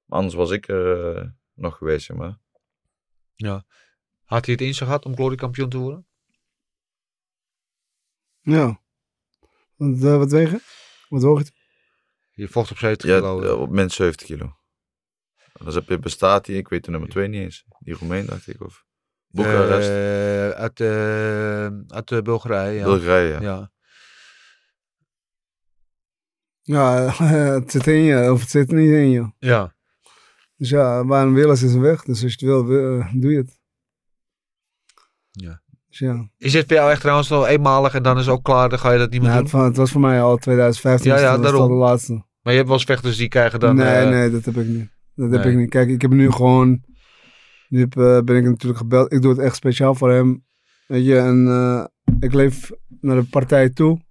Maar anders was ik er eh, nog geweest, zeg maar. had hij het in zich gehad om glory kampioen te worden? Ja. Want, eh, wat wegen? Wat het? Je vocht op 70 Ja, kilo. eh, op min 70 kilo. Dan heb je bestaat die, ik weet de nummer twee niet eens. Die Roemeen dacht ik, of Boekarest, Eh, uit, eh, uit eh, Bulgarije, ja. Bulgarije. Ja. ja. Het zit in je, of het zit niet in je. Ja. Dus ja, waar een wil is, is een weg. Dus als je het wil, doe je het. Ja. Dus ja. Is dit voor jou echt trouwens nog eenmalig en dan is het ook klaar, dan ga je dat niet meer Nou, doen? het, was voor mij al 2015, Ja, dus ja, dat was daarom. al de laatste. Maar je hebt wel eens vechters die krijgen dan... nee, eh, nee, dat heb ik niet. Dat heb ik niet. Kijk, ik heb nu gewoon... Nu eh, ben ik natuurlijk gebeld. Ik doe het echt speciaal voor hem. Weet je, en eh, ik leef naar de partij toe.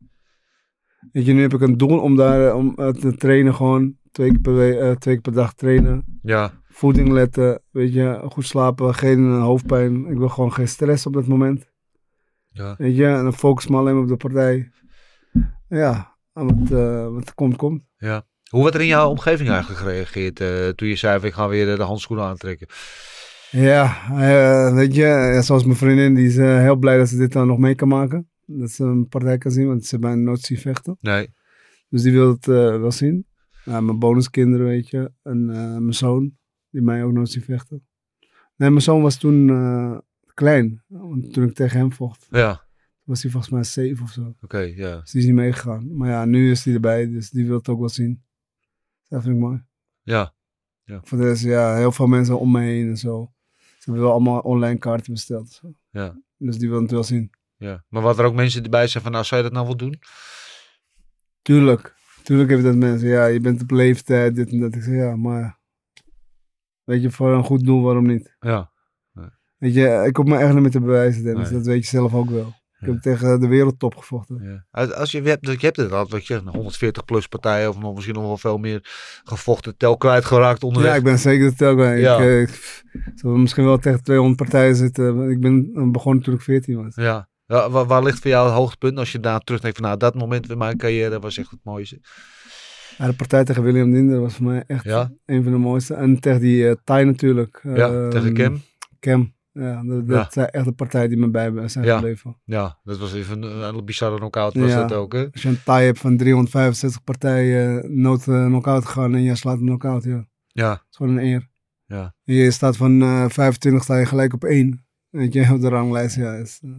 Weet je, nu heb ik een doel om daar eh, om, te trainen gewoon. Twee keer, per we- twee keer per dag trainen. Ja, Voeding letten, weet je, goed slapen, geen hoofdpijn. Ik wil gewoon geen stress op dat moment. ja. Weet je, en dan focus me alleen op de partij. Ja, wat, wat komt, komt. Hoe werd er in jouw omgeving eigenlijk gereageerd toen je zei, ik ga weer de handschoenen aantrekken? Ja, eh, weet je, ja, zoals mijn vriendin, die is eh, heel blij dat ze dit dan nog mee kan maken. Dat ze een partij kan zien, want ze hebben nooit zien vechten. Nee. Dus die wil het eh, wel zien. Ja, mijn bonuskinderen, weet je. En mijn zoon, die mij ook zien vechten. Nee, mijn zoon was toen klein. Want toen ik tegen hem vocht, Ja, was hij volgens mij zeven of zo. oké, ja. Dus die is niet meegegaan. Maar ja, nu is hij erbij, dus die wil het ook wel zien. Dat vind ik mooi. Ja, Voor de rest, ja, heel veel mensen om me heen en zo. Ze hebben wel allemaal online kaarten besteld. Ja, Dus die wil het wel zien. ja. Maar wat er ook mensen erbij zijn van, nou, zou je dat nou wel doen? Tuurlijk. Tuurlijk heb je dat mensen. Ja, je bent op leeftijd, dit en dat. Ik zeg ja, maar... Weet je, voor een goed doel, waarom niet? Ja, Weet je, ik hoef me echt niet meer te bewijzen, Dennis. Nee. Dat weet je zelf ook wel. Ik heb tegen de wereldtop gevochten. ja. Als- Als je, je hebt, je hebt het al, wat je, 140 plus partijen of nog misschien nog wel veel meer gevochten, tel kwijtgeraakt onderweg. Ja, ik ben zeker de tel kwijt. Ja. Ik, eh, ik zal misschien wel tegen 200 partijen zitten. Ik ben eh, begonnen toen ik 14 was. Ja. Ja, waar, waar ligt voor jou het hoogtepunt als je daar terugdenkt van nou, dat moment in mijn carrière was echt het mooiste. Ja, de partij tegen William Dinder was voor mij echt Ja? een van de mooiste. En tegen die eh Thai natuurlijk. Ja, Ehm, tegen Cam. Cam. Ja, dat, dat Ja. zijn echt de partijen die me bij zijn Ja. gebleven. Ja, dat was even een, een bizarre knockout was Ja. dat ook hè? Als je een Thai hebt van 365 partijen nood uh, knock-out gegaan en je slaat een knock-out, ja. Dat Ja, is gewoon een eer. ja, En je staat van eh 25 sta je gelijk op één. Weet je, op de ranglijst, ja. Is, eh,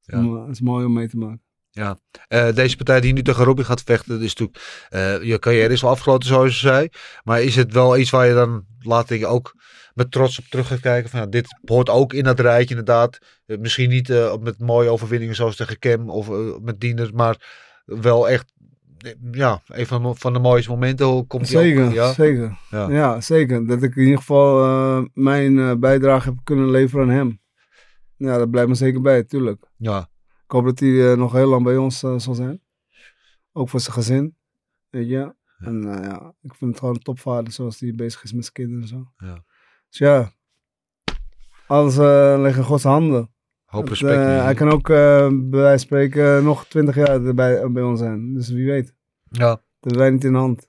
Ja. is, is mooi om mee te maken. Eh, deze partij die nu tegen Robbie gaat vechten, dat is natuurlijk, eh, je carrière is al afgesloten zoals je zei. Maar is het wel iets waar je dan later je ook met trots op terug gaat kijken? Van, ja, dit hoort ook in dat rijtje inderdaad. Eh, misschien niet met mooie overwinningen zoals tegen Cam of met Diener, maar wel echt, ja, een van, van de mooiste momenten. Komt die Zeker, ook, ja? zeker. Ja. Ja. zeker. Dat ik in ieder geval mijn bijdrage heb kunnen leveren aan hem. Ja, dat blijft me zeker bij, tuurlijk. ja, Ik hoop dat hij eh, nog heel lang bij ons eh, zal zijn. Ook voor zijn gezin. Weet je. En eh, ja, ik vind het gewoon een topvader zoals hij bezig is met zijn kinderen en zo. Ja. Dus ja, alles eh ligt in Gods handen. hoop respect. eh, hij kan ook eh, bij wijze van spreken nog twintig jaar erbij, bij ons zijn. Dus wie weet. ja. Dat hebben wij niet in de hand.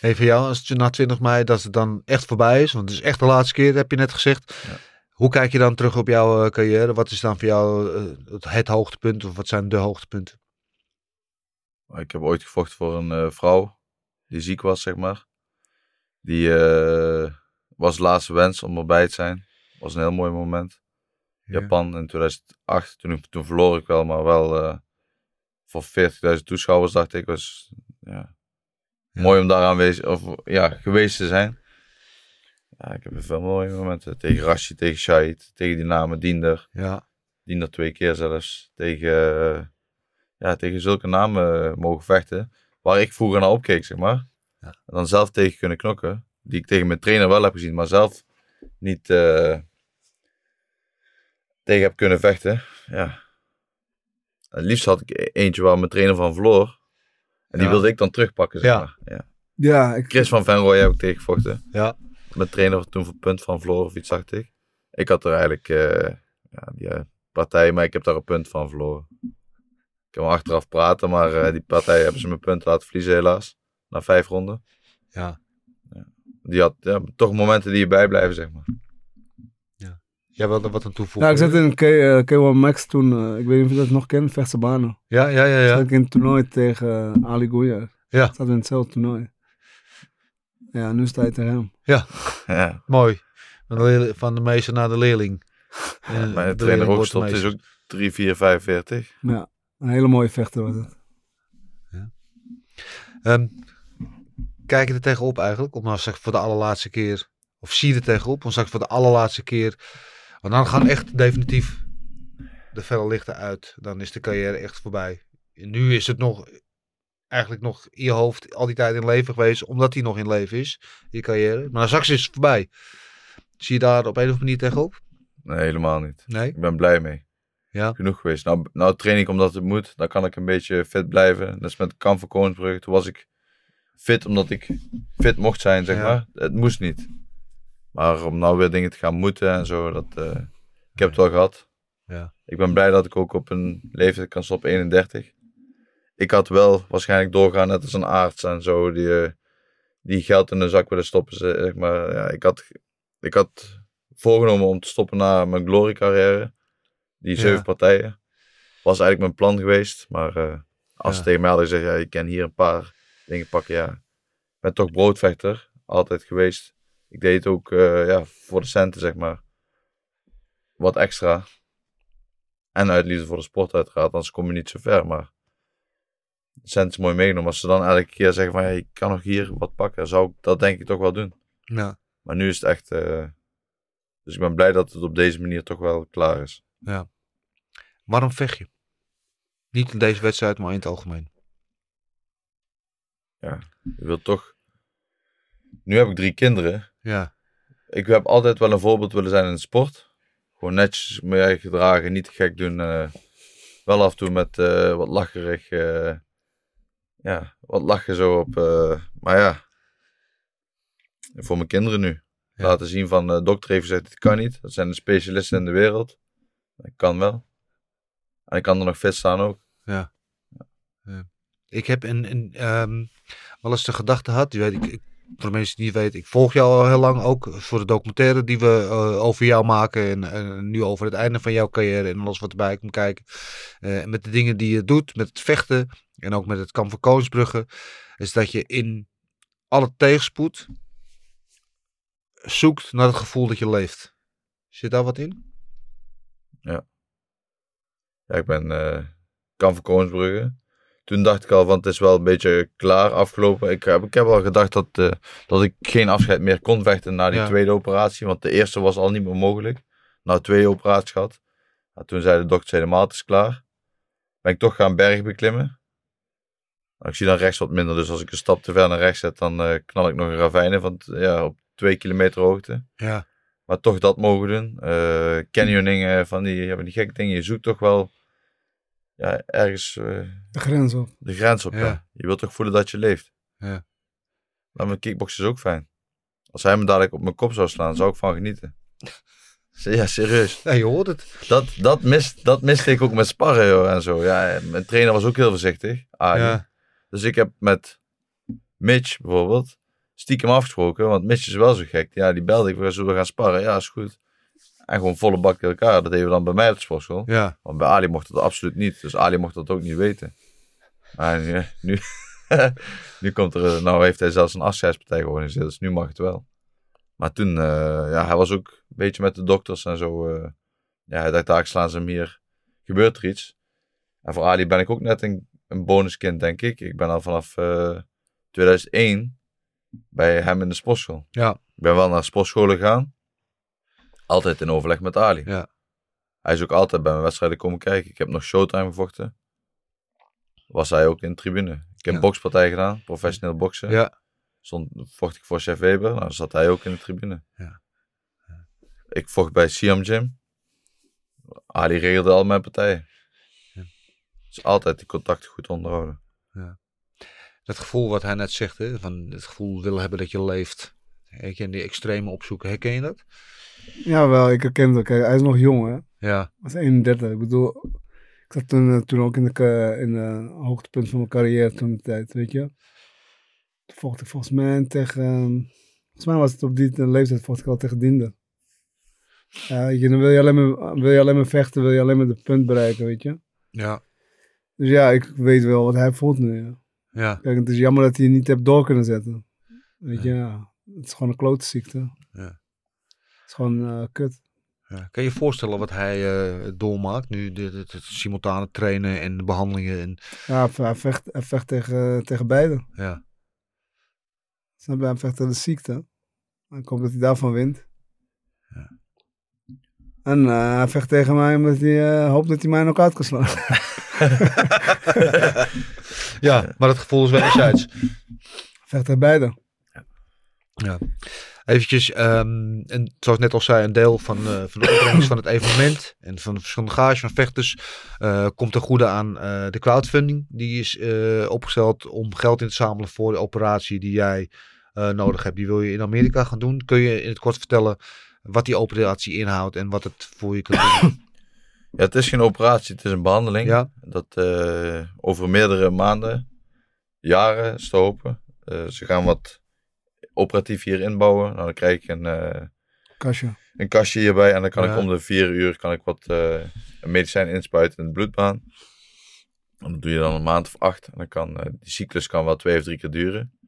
Even jou, als het je na 20 mei dat het dan echt voorbij is, want het is echt de laatste keer, heb je net gezegd. Ja. Hoe kijk je dan terug op jouw eh, carrière? Wat is dan voor jou eh, het, hoogtepunt of wat zijn de hoogtepunten? Ik heb ooit gevochten voor een eh, vrouw die ziek was, zeg maar. Die was de laatste wens om erbij te zijn. Was een heel mooi moment. Japan in 2008. Toen, toen verloor ik wel, maar wel voor 40.000 toeschouwers, dacht ik. Was ja, Ja. mooi om daar aanwezig, of ja, geweest te zijn. Ja, ik heb veel mooie momenten. Tegen Rashi, tegen Shahid, tegen die namen Diender. Ja, Diender twee keer zelfs. Tegen, eh, ja, tegen zulke namen mogen vechten. Waar ik vroeger naar opkeek, zeg maar. Ja. En dan zelf tegen kunnen knokken. Die ik tegen mijn trainer wel heb gezien, maar zelf niet eh, tegen heb kunnen vechten. Ja. Het liefst had ik e- eentje waar mijn trainer van verloor. En die Ja. wilde ik dan terugpakken, zeg Ja. maar. Ja. Ja, ik, Chris van Venrooy heb ik tegen gevochten. ja, Mijn trainer toen voor punt van verloren of iets, dacht ik. Ik had er eigenlijk eh, ja, die eh, partij, maar ik heb daar een punt van verloren. Ik kan wel achteraf praten, maar eh, die partij hebben ze mijn punt laten verliezen helaas. Na vijf ronden. ja. Die had ja, toch momenten die je bijblijven, zeg maar. Jij wilde wat aan toevoegen? ja, ik zat in K, eh, K1 Max toen. ik weet niet of je dat nog kent, Vechtse Banen. Ja, ja, ja, Zat ja. ik in het toernooi tegen Ali Gouya. Ja. We in hetzelfde toernooi. Ja, nu sta je tegen hem. Ja, Mooi. Van de, leerling- van de meester naar de leerling. Eh, mijn de trainer ook stopt, is ook 3, 4, 45. Ja, een hele mooie vechter was het. Ehm, kijk je er tegenop eigenlijk? Om nou zeg voor de allerlaatste keer. Of zie je er tegenop? Om straks voor de allerlaatste keer. Want dan gaan echt definitief de felle lichten uit. Dan is de carrière echt voorbij. En nu is het nog eigenlijk nog in je hoofd al die tijd in leven geweest. Omdat hij nog in leven is. Je carrière. Maar straks is het voorbij. Zie je daar op een of andere manier tegenop? Nee, helemaal niet. Nee? Ik ben blij mee. Ja. Genoeg geweest. Nou, nou train ik omdat het moet. Dan kan ik een beetje fit blijven. Net als met de kamp van Koningsbrug. Toen was ik fit omdat ik fit mocht zijn, zeg Ja. maar. Het moest niet. Maar om nou weer dingen te gaan moeten en zo, dat, eh, ik heb het wel gehad. Ja. Ik ben blij dat ik ook op een leeftijd kan stoppen, 31. Ik had wel waarschijnlijk doorgaan, net als een arts en zo, die, eh, die geld in de zak willen stoppen. Zeg maar. ja, ik, had, ik had voorgenomen om te stoppen na mijn glory carrière. Die Ja. zeven partijen. Was eigenlijk mijn plan geweest. Maar eh, als Ja. ze tegen mij hadden gezegd, ja, je kan hier een paar dingen pakken, ja. ben toch broodvechter, altijd geweest. Ik deed het ook eh, ja, voor de centen, zeg maar. Wat extra. En uit liefde voor de sport uiteraard, anders kom je niet zo ver. Maar cent mooi meegenomen. Als ze dan elke keer zeggen van, ja, ik kan nog hier wat pakken, zou ik dat denk ik toch wel doen. Ja. Maar nu is het echt... eh, dus ik ben blij dat het op deze manier toch wel klaar is. Waarom vecht je? Niet in deze wedstrijd, maar in het algemeen. Je wilt toch... Nu heb ik drie kinderen. Ja. Ik heb altijd wel een voorbeeld willen zijn in de sport. Gewoon netjes me eigen gedragen, niet te gek doen. eh, wel af en toe met eh, wat lacherig. Ja, wat lachen zo op. eh, maar ja, voor mijn kinderen nu. Ja. Laten zien van, de dokter heeft gezegd, dit kan niet. Dat zijn de specialisten in de wereld. Ik kan wel. En ik kan er nog fit staan ook. Ik heb een, een, ehm, wel eens de gedachte gehad, die weet ik, voor de mensen die niet weten, ik volg jou al heel lang ook voor de documentaire die we eh, over jou maken en, en nu over het einde van jouw carrière en alles wat erbij komt kijken. Eh, en met de dingen die je doet, met het vechten en ook met het kamp van Koningsbrugge, is dat je in alle tegenspoed zoekt naar het gevoel dat je leeft. Zit daar wat in? Ja, ik ben eh kan voor Koningsbrugge. Toen dacht ik al van het is wel een beetje klaar afgelopen. Ik heb, ik heb al gedacht dat, eh, dat ik geen afscheid meer kon vechten na die Ja. tweede operatie. Want de eerste was al niet meer mogelijk. Nou, twee operaties gehad. Nou, toen zei de dokter helemaal het is klaar. Ben ik toch gaan berg beklimmen. Ik zie dan rechts wat minder. Dus als ik een stap te ver naar rechts zet, dan eh, knal ik nog een ravijn in. Want ja, op twee kilometer hoogte. Ja. Maar toch dat mogen doen. Eh canyoning, eh, van die, ja, van die gekke dingen. Je zoekt toch wel ja, ergens eh, De grens op. de grens op. Ja. Ja. Je wilt toch voelen dat je leeft. Ja. Maar mijn kickbox is ook fijn. Als hij me dadelijk op mijn kop zou slaan, zou ik van genieten. Ja, serieus. ja, je hoort het. Dat, dat, mist, dat miste ik ook met sparren joh, en zo. Ja, mijn trainer was ook heel voorzichtig. Arie. Ja. Dus ik heb met Mitch bijvoorbeeld stiekem afgesproken. Want Mitch is wel zo gek. Ja, die belde ik, we zullen gaan sparren. Ja, is goed. En gewoon volle bak in elkaar. Dat deden we dan bij mij op de sportschool. Ja. Want bij Ali mocht dat absoluut niet. Dus Ali mocht dat ook niet weten. Maar nu, nu, nu komt er, nou heeft hij zelfs een afscheidspartij georganiseerd. Dus nu mag het wel. Maar toen, eh, ja, hij was ook een beetje met de dokters en zo. eh, ja, hij dacht, daar slaan ze hem hier. Gebeurt er iets? En voor Ali ben ik ook net een, een bonuskind, denk ik. Ik ben al vanaf eh, 2001 bij hem in de sportschool. Ja. Ik ben wel naar sportscholen gegaan. Altijd in overleg met Ali. Ja. Hij is ook altijd bij mijn wedstrijden komen kijken. Ik heb nog Showtime gevochten. Was hij ook in de tribune. Ik heb Ja. bokspartij gedaan, professioneel boksen. Ja. Stond, vocht ik voor Chef Weber, nou, dan zat hij ook in de tribune. Ja. Ik vocht bij Siam Gym. Ali regelde al mijn partijen. Ja. Dus altijd die contacten goed onderhouden. Dat gevoel wat hij net zegt, hè, van het gevoel willen hebben dat je leeft. Weet je, en die extreme opzoeken, herken je dat? Ja, wel, ik herken het. Kijk, hij is nog jong, hè. Ja. Hij was 31. Ik bedoel, ik zat toen, eh, toen ook in de, in de hoogtepunt van mijn carrière toen de tijd, weet je. Toen vocht ik volgens mij tegen, ehm, volgens mij was het op die leeftijd vocht ik al tegen Diende. Ja, je, dan wil je, alleen maar, wil je alleen maar vechten, wil je alleen maar de punt bereiken, weet je. Ja. Dus ja, ik weet wel wat hij voelt nu, ja. Ja. Kijk, het is jammer dat hij niet hebt door kunnen zetten. Weet je, ja. Het is gewoon een klote ziekte. Ja. Het is gewoon eh, kut. ja. Kan je je voorstellen wat hij eh, doormaakt? Nu dit, het, simultane trainen en de behandelingen. En, Ja, hij- vecht, hij vecht tegen, tegen beide. ja. Snap je? Hij vecht tegen de ziekte. Ik hoop dat hij daarvan wint. Ja. En eh, hij vecht tegen mij omdat hij eh, hoopt dat hij mij nog uit kan slaan. ja, maar het gevoel is wederzijds. Hij vecht tegen beide. Ja. Eventjes, ehm, en zoals ik net al zei, een deel van, eh, van de opbrengst van het evenement en van de verschillende gage van vechters eh, komt ten goede aan eh, de crowdfunding. Die is opgesteld om geld in te zamelen voor de operatie die jij nodig hebt. Die wil je in Amerika gaan doen. Kun je in het kort vertellen wat die operatie inhoudt en wat het voor je kan doen? Ja, het is geen operatie, het is een behandeling. ja, Dat eh, over meerdere maanden, jaren is te hopen. Eh, ze gaan wat operatief hier inbouwen. Nou, dan krijg ik een, eh, Kastje. een kastje hierbij. En dan kan Ja. ik om de vier uur kan ik wat medicijn inspuiten in de bloedbaan. En dat doe je dan een maand of acht. En dan kan, die cyclus kan wel twee of drie keer duren.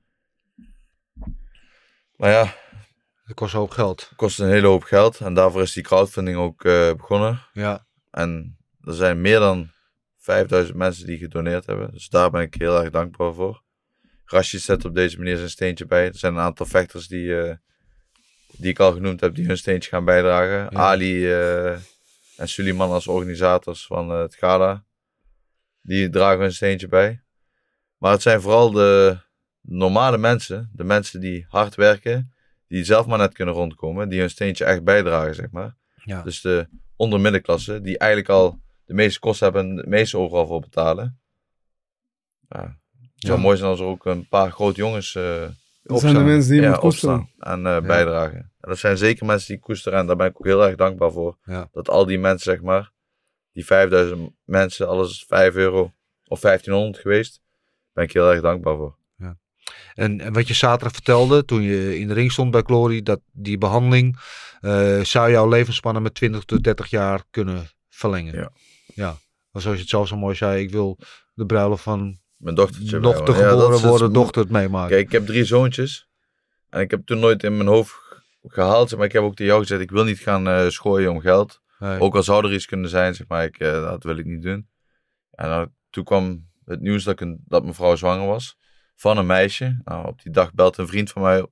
Maar ja, Dat kost een hoop geld. het kost een hele hoop geld. En daarvoor is die crowdfunding ook begonnen. Ja. En er zijn meer dan 5000 mensen die gedoneerd hebben. Dus daar ben ik heel erg dankbaar voor. Rashid zet op deze manier zijn steentje bij. Er zijn een aantal vechters die, eh, die ik al genoemd heb, die hun steentje gaan bijdragen. Ali eh, en Suleiman als organisators van eh, het gala. Die dragen hun steentje bij. Maar het zijn vooral de normale mensen, de mensen die hard werken, die zelf maar net kunnen rondkomen, die hun steentje echt bijdragen, zeg maar. Ja. Dus de ondermiddenklasse, die eigenlijk al de meeste kosten hebben en de meeste overal voor betalen. Ja, het zou mooi zijn als er ook een paar grote jongens eh, Dat zijn de mensen die ja, moet opstaan en eh, bijdragen. En dat zijn zeker mensen die koesteren en daar ben ik ook heel erg dankbaar voor. Ja. Dat al die mensen, zeg maar, die 5000 mensen, alles 5 euro of 1500 geweest, ben ik heel erg dankbaar voor. En, en wat je zaterdag vertelde toen je in de ring stond bij Glory, dat die behandeling eh, zou jouw levensspannen met 20 tot 30 jaar kunnen verlengen. Ja. Ja. Maar zoals je het zelf zo mooi zei, ik wil de bruiloft van Mijn dochtertje. nog te. Ja, geboren is het worden dochter het meemaken. Kijk, ik heb drie zoontjes. En ik heb toen nooit in mijn hoofd gehaald. Maar ik heb ook tegen jou gezegd, ik wil niet gaan eh schooien om geld. Nee. Ook al zou er iets kunnen zijn, zeg maar, ik, eh, dat wil ik niet doen. En dan, toen kwam het nieuws dat, ik een, dat mijn vrouw zwanger was. Van een meisje. Nou, op die dag belt een vriend van mij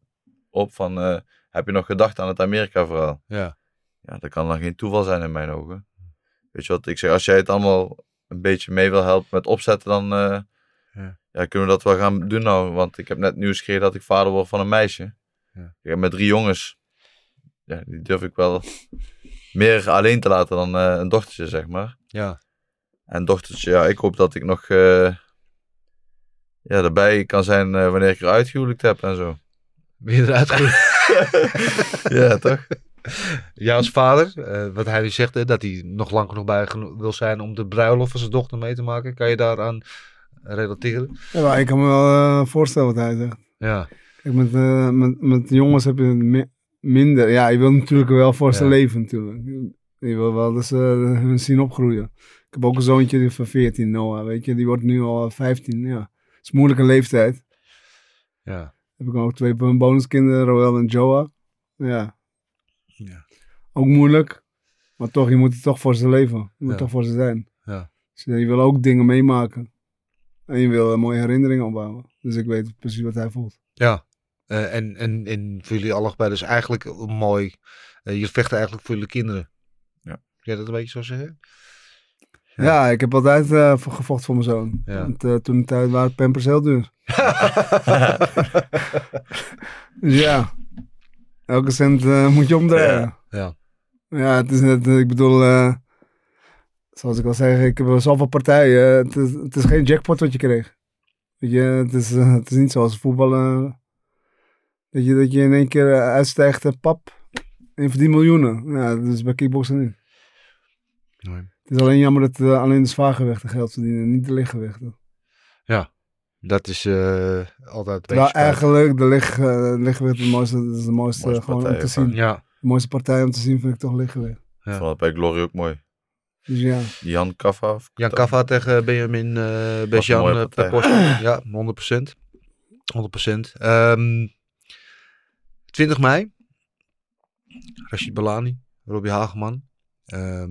op van, heb je nog gedacht aan het Amerika-verhaal? Ja. Ja, dat kan dan geen toeval zijn in mijn ogen. Weet je wat, ik zeg, als jij het allemaal een beetje mee wil helpen met opzetten, dan eh, Ja. ja. kunnen we dat wel gaan doen nou. Want ik heb net nieuws gekregen dat ik vader word van een meisje. Ja. Ik heb met drie jongens. Ja, die durf ik wel meer alleen te laten dan eh, een dochtertje, zeg maar. ja. En dochtertje, ja, ik hoop dat ik nog eh, ja, erbij kan zijn wanneer ik er uitgehuwelijkt heb en zo. Ben je eruit ge- ja, toch? Ja, als vader, eh, wat hij nu zegt, hè, dat hij nog lang genoeg bij wil zijn om de bruiloft van zijn dochter mee te maken. Kan je daaraan relateren? Ja, maar ik kan me wel eh, voorstellen wat hij zegt. Ja. Kijk, met, eh, met, met jongens heb je het mi- minder. Ja, je wil natuurlijk wel voor ze Ja. leven natuurlijk. Je wil wel dat ze hun zien opgroeien. Ik heb ook een zoontje van 14, Noah, weet je. Die wordt nu al 15, ja. Het is een moeilijke leeftijd. Ja. Heb ik ook twee bonuskinderen, Roel en Joa. Ja. Ja. Ook moeilijk. Maar toch, je moet er toch voor ze leven. Je moet Ja. toch voor ze zijn. Ja. Dus je wil ook dingen meemaken. En je wil een mooie herinneringen opbouwen. Dus ik weet precies wat hij voelt. Ja. Eh, en, en, en voor jullie allebei dus eigenlijk mooi. eh je vecht eigenlijk voor jullie kinderen. Ja. Kun je dat een beetje zo zeggen? Ja, ik heb altijd voor- gevochten voor mijn zoon. Ja. Want eh, toen de tijd waren pampers heel duur. dus ja, elke cent eh, moet je omdraaien. Ja. Ja, het is net, ik bedoel, zoals ik al zei, ik heb zoveel partijen. Het is, het is geen jackpot wat je kreeg. Weet je, het is, het is niet zoals voetballen. Dat je, dat je in één keer uitstijgt, eh, pap, en verdient miljoenen. Ja, dat is bij kickboksen niet. Nee. Het is alleen jammer dat eh, alleen de zwaargewichten geld verdienen, niet de lichtgewichten. Dat is eh, altijd een eigenlijk de licht, eh, lichtgewicht het mooiste, dat is de mooiste, Mooiste gewoon om partij te zien. Ja. De mooiste partij om te zien vind ik toch lichtgewicht. Ik vond bij Glory ook mooi. Dus ja, Jan Kaffa. of- Jan Kaffa tegen Benjamin uh, uh, post. Ja, 100%. 100%. Ehm 20 mei. Rashid Balani, Robbie Hageman. Ehm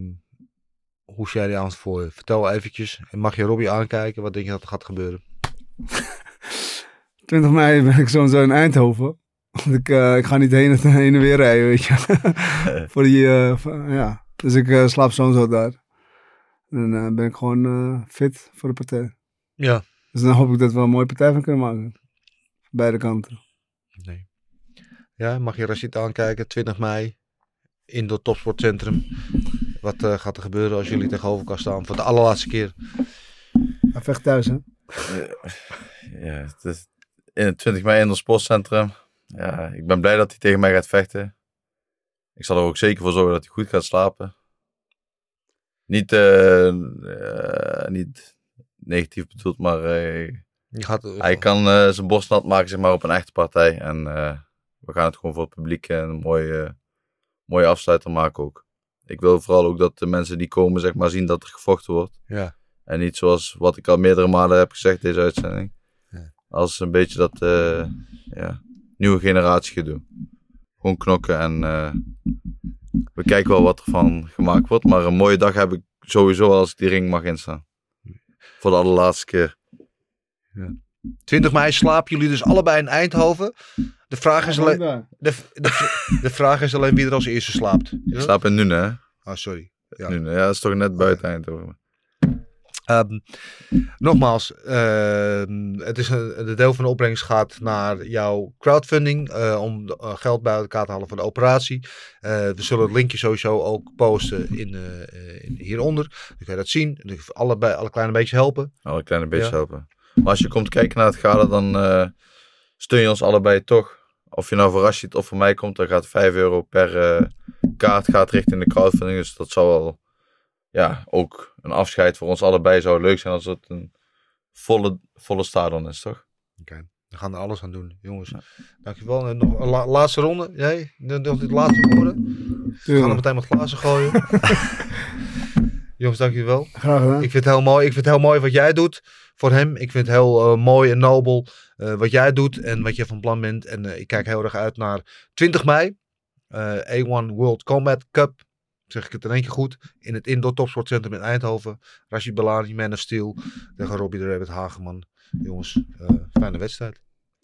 hoe zie jij die avond voor je? Vertel eventjes. En mag je Robbie aankijken? Wat denk je dat er gaat gebeuren? 20 mei ben ik sowieso in Eindhoven. Want ik, eh, ik ga niet heen en, heen en weer rijden, weet je. Voor die, eh, ja. Dus ik eh, slaap sowieso daar. En dan ben ik gewoon fit voor de partij. Ja. Dus dan hoop ik dat we een mooie partij van kunnen maken. Beide kanten. Nee. Ja, mag je Rashid aankijken? 20 mei. In het topsportcentrum. Wat eh, gaat er gebeuren als jullie tegenover elkaar staan? Voor de allerlaatste keer. Hij vecht thuis, hè? Ja, het is in het 20 mei in het sportcentrum. Ja, ik ben blij dat hij tegen mij gaat vechten. Ik zal er ook zeker voor zorgen dat hij goed gaat slapen. Niet, eh, eh, niet negatief bedoeld, maar eh, gaat, eh, hij kan eh, zijn borst nat maken zeg maar, op een echte partij. En eh, we gaan het gewoon voor het publiek een mooie, mooie afsluiter maken ook. Ik wil vooral ook dat de mensen die komen zeg maar, zien dat er gevochten wordt. Ja. En niet zoals wat ik al meerdere malen heb gezegd deze uitzending. Ja. Als een beetje dat, eh, ja, nieuwe generatie gedoe. Gewoon knokken en eh, we kijken wel wat er van gemaakt wordt. Maar een mooie dag heb ik sowieso als ik die ring mag instaan. Voor de allerlaatste keer. 20 mei slapen jullie dus allebei in Eindhoven. De vraag is alleen, de, de, de vraag is alleen wie er als eerste slaapt. Ik slaap in Nune, hè? Oh, sorry. Ja. Nune. Ja, dat is toch net buiten Eindhoven. Ehm, nogmaals, ehm, het is een, de deel van de opbrengst gaat naar jouw crowdfunding eh, om de- eh, geld bij elkaar te halen voor de operatie. Eh, we zullen het linkje sowieso ook posten in, eh, eh, in, hieronder. Dan kan je dat zien. Kun allebei, alle kleine beetje helpen. Alle kleine beetje Ja. helpen. Maar als je komt kijken naar het gala, dan eh, steun je ons allebei toch. Of je nou voor Rashid of voor mij komt, dan gaat 5 euro per eh, kaart gaat richting de crowdfunding. Dus dat zou wel, ja, ook een afscheid voor ons allebei zou leuk zijn als het een volle, volle stadion is, toch? Oké, we gaan er alles aan doen, jongens. Dankjewel. En nog een la- laatste ronde. Jij? Nog dit laatste woorden? We gaan er meteen met glazen gooien. jongens, dankjewel. Graag gedaan. Ik vind het heel mooi. Ik vind het heel mooi wat jij doet voor hem. Ik vind het heel eh, mooi en nobel eh, wat jij doet en wat je van plan bent. En eh, ik kijk heel erg uit naar 20 mei. eh, A1 World Combat Cup. Zeg ik het in één keer goed. In het Indoor Topsportcentrum in Eindhoven. Rashid Balani, Man of Steel. Tegen Robbie de Rabbit Hageman. Jongens, fijne wedstrijd.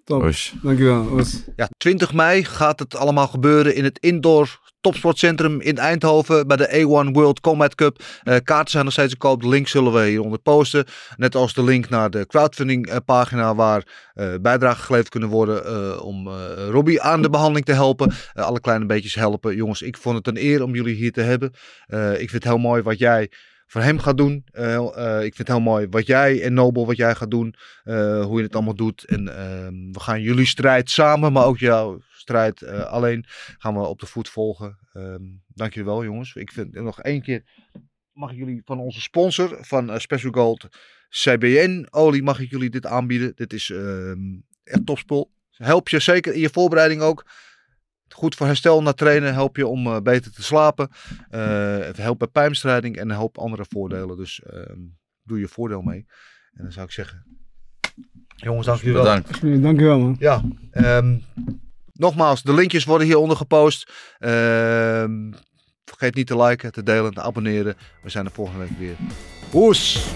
Top. Oes. Dankjewel. Oes. Ja, 20 mei gaat het allemaal gebeuren in het Indoor Topsportcentrum in Eindhoven bij de A1 World Combat Cup. Eh, kaarten zijn nog steeds te koop. De link zullen we hieronder posten. Net als de link naar de crowdfunding eh, pagina waar eh bijdragen geleverd kunnen worden eh, om eh, Robbie aan de behandeling te helpen. Alle kleine beetjes helpen. Jongens, ik vond het een eer om jullie hier te hebben. Eh, ik vind het heel mooi wat jij voor hem gaat doen. Eh, eh, ik vind het heel mooi wat jij en Nobel wat jij gaat doen. eh, hoe je het allemaal doet. En ehm, we gaan jullie strijd samen, maar ook jouw strijd alleen gaan we op de voet volgen. Ehm dank wel, jongens. Ik vind nog één keer mag ik jullie van onze sponsor van Special Gold CBN olie mag ik jullie dit aanbieden. Dit is ehm, echt topspul. Help je zeker in je voorbereiding ook. Goed voor herstel na trainen, help je om eh, beter te slapen. Eh, het helpt bij pijnbestrijding en een hoop andere voordelen. Dus ehm, doe je voordeel mee. En dan zou ik zeggen, jongens, dank jullie wel. Bedankt. Dankjewel man. Ja, ehm, nogmaals, de linkjes worden hieronder gepost. Ehm, vergeet niet te liken, te delen, te abonneren. We zijn er volgende week weer. Hoes!